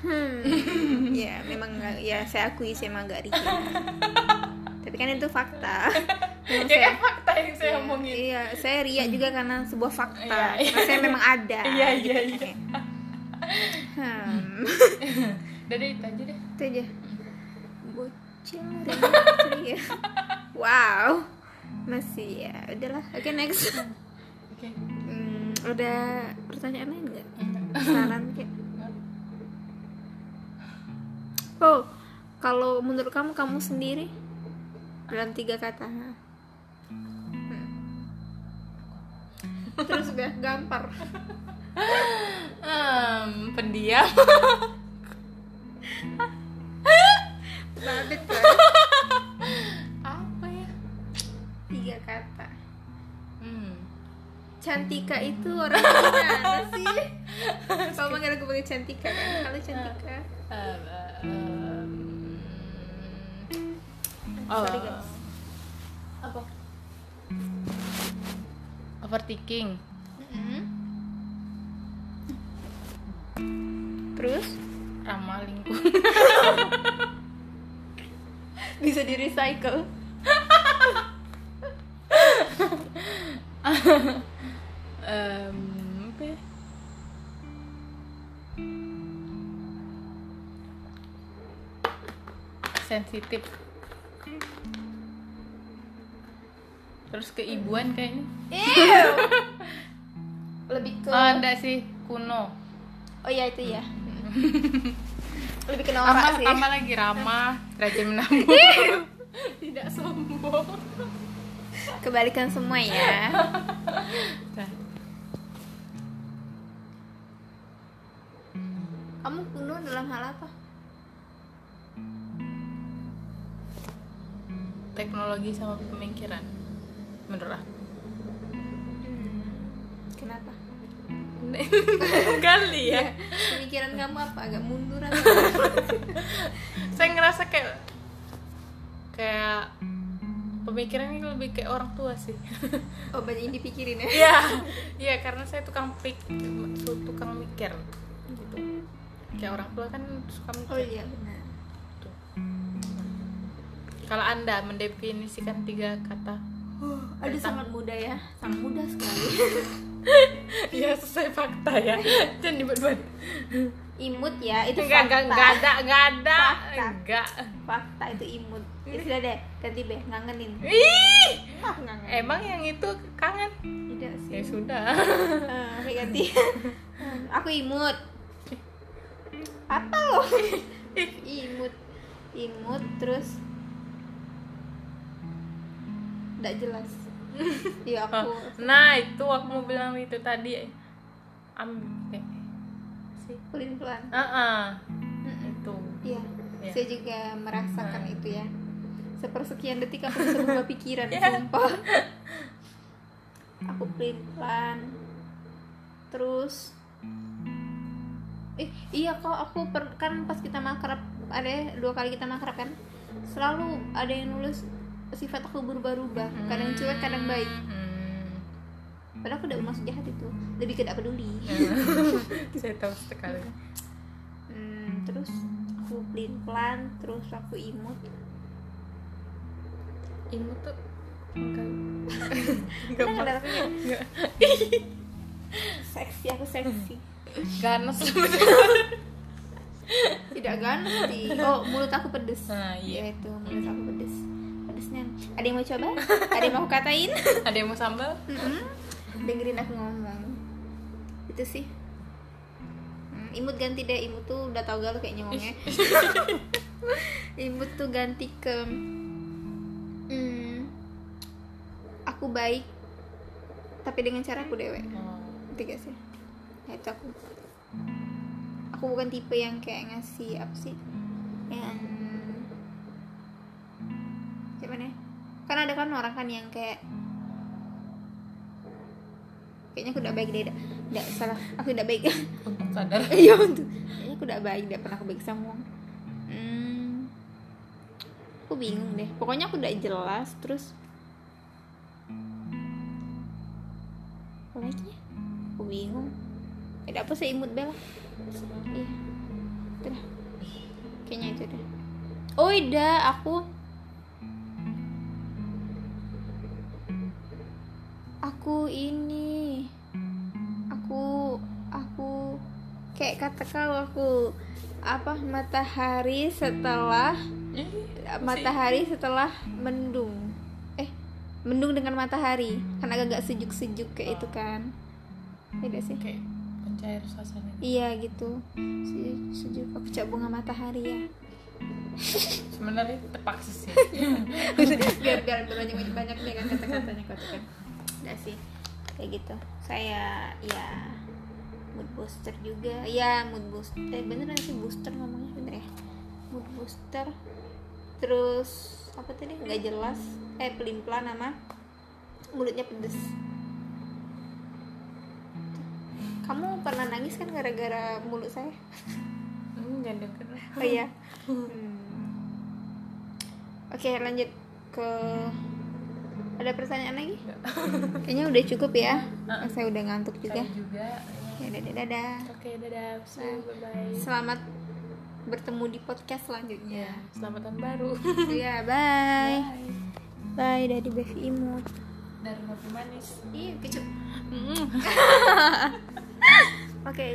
Speaker 1: hmm, Ya memang nggak- Ya saya akui saya emang gak riki Tapi kan itu fakta Memang
Speaker 2: Ya
Speaker 1: saya-
Speaker 2: kan fakta yang saya omongin.
Speaker 1: Iya, saya ria juga karena sebuah fakta.
Speaker 2: Iya, iya.
Speaker 1: Karena saya memang ada.
Speaker 2: Iya, iya, iya.
Speaker 1: Hmm,
Speaker 2: Dari itu aja deh.
Speaker 1: itu aja. Wow. Masih ya, udahlah. Oke, next.
Speaker 2: Oke.
Speaker 1: Hmm, udah pertanyaan lain nggak? Saran kayak. Oh, kalau menurut kamu kamu sendiri dalam tiga kata. Hmm. Terus udah gampar.
Speaker 2: Hmm, pendiam.
Speaker 1: Cantika itu orang mana sih? Kamu manggil aku pakai Cantika kan? Halo Cantika.
Speaker 2: Em, oh,
Speaker 1: Sorry guys.
Speaker 2: apa? Overthinking.
Speaker 1: Mm-mm. Terus
Speaker 2: Ramah lingkungan.
Speaker 1: bisa di recycle.
Speaker 2: Em, apa ya? sensitif terus keibuan kayaknya.
Speaker 1: Lebih ke
Speaker 2: oh enggak sih kuno
Speaker 1: Oh iya itu ya. Lebih ke norak sih.
Speaker 2: tambah lagi ramah rajin menabung tidak sombong
Speaker 1: Kebalikan semua ya. Kamu kuno dalam hal apa?
Speaker 2: teknologi sama pemikiran menurut aku
Speaker 1: Kenapa?
Speaker 2: kali ya
Speaker 1: Pemikiran kamu apa? Agak mundur atau?
Speaker 2: saya ngerasa kayak kayak pemikiran ini lebih kayak orang tua sih
Speaker 1: Oh banyak yang dipikirin ya.
Speaker 2: Iya, iya karena saya tukang pik, tukang mikir gitu. Kayak orang tua kan suka mikir.
Speaker 1: Oh iya benar.
Speaker 2: Tuh. Kalau anda mendefinisikan tiga kata,
Speaker 1: Aduh sangat mudah ya, sangat mudah sekali.
Speaker 2: ya sesuai fakta ya, jangan dibuat-buat.
Speaker 1: Imut ya, itu
Speaker 2: Enggak,
Speaker 1: fakta.
Speaker 2: enggak ada, enggak ada,
Speaker 1: Fakta.
Speaker 2: enggak.
Speaker 1: Fakta itu imut. Ya sudah deh, ganti be, ngangenin.
Speaker 2: Ih,
Speaker 1: Ah,
Speaker 2: emang yang itu kangen?
Speaker 1: Tidak sih.
Speaker 2: Ya sudah.
Speaker 1: Oke ganti. Aku imut. Apa loh? imut. Imut terus Tidak jelas. Iya aku.
Speaker 2: Nah itu aku mau bilang itu tadi. Am, eh, sih.
Speaker 1: Pelin pelan.
Speaker 2: Ah, itu.
Speaker 1: Iya.
Speaker 2: Iya.
Speaker 1: Saya juga merasakan itu ya. Sepersekian detik aku bisa berubah pikiran,
Speaker 2: Iya.
Speaker 1: sumpah. Aku pelin pelan. Terus eh iya kok aku per, kan pas kita makrab ada dua kali kita makrab kan selalu ada yang nulis sifat aku berubah-ubah kadang cuek kadang baik.
Speaker 2: Hmm.
Speaker 1: padahal aku udah bermaksud jahat itu lebih ke tidak peduli.
Speaker 2: Saya tahu sekali.
Speaker 1: Hmm, terus aku pelin pelan terus aku imut.
Speaker 2: Imut tuh enggak.
Speaker 1: Kita nggak ada rasanya. seksi aku seksi
Speaker 2: ganas.
Speaker 1: Tidak ganas sih oh mulut aku pedes.
Speaker 2: Nah, iya.
Speaker 1: Ya, itu mulut aku pedes. Pedesnya. Ada yang mau coba? Ada yang mau aku katain?
Speaker 2: Ada yang mau sambal?
Speaker 1: Mm-mm. dengerin aku ngomong. Itu sih. Hmm, imut ganti deh. Imut tuh udah tau galau kayak ngomongnya. Imut tuh ganti ke hmm, aku baik tapi dengan cara aku dewek.
Speaker 2: Oh.
Speaker 1: ngerti gak sih ya itu aku aku bukan tipe yang kayak ngasih apa sih yang gimana ya kan ada kan orang kan yang kayak kayaknya aku udah baik deh tidak salah aku udah baik.
Speaker 2: Untung sadar.
Speaker 1: Iya untuk kayaknya aku udah baik tidak pernah aku baik sama orang. Hmm, aku bingung deh. Pokoknya aku udah jelas terus apa lagi ya? Aku bingung tidak apa saya imut bel iya. Itu dah. Kayaknya itu dah. Oh iya aku. Aku ini. Aku aku. Kayak kata kau aku. Apa? Matahari setelah matahari setelah mendung. Eh mendung dengan matahari. Kan agak-agak sejuk-sejuk kayak itu kan. Tidak sih?
Speaker 2: Kayak pencair suasana.
Speaker 1: Iya gitu. Sejuk, cak bunga matahari ya.
Speaker 2: Sebenarnya terpaksa sih.
Speaker 1: Biar biar banyak banyak deh kan kata-katanya kata kan udah sih. Kayak gitu. Saya ya mood booster juga. Ya mood booster. Eh bener nggak sih booster ngomongnya bener ya? Mood booster. Terus apa tadi? Nggak jelas. Eh pelin pelan sama mulutnya pedes kamu pernah nangis kan gara-gara mulut saya?
Speaker 2: Hmm, jangan denger.
Speaker 1: Oh iya. Hmm. oke lanjut ke ada pertanyaan lagi? Kayaknya udah cukup ya. Saya udah ngantuk juga.
Speaker 2: Saya juga.
Speaker 1: Ya dadah dadah.
Speaker 2: Oke dadah. See you. Bye bye
Speaker 1: selamat bertemu di podcast selanjutnya.
Speaker 2: Ya selamat tahun baru.
Speaker 1: Ya bye. Bye. Dari Bevi Imut.
Speaker 2: Dari Manis
Speaker 1: iya kecup oke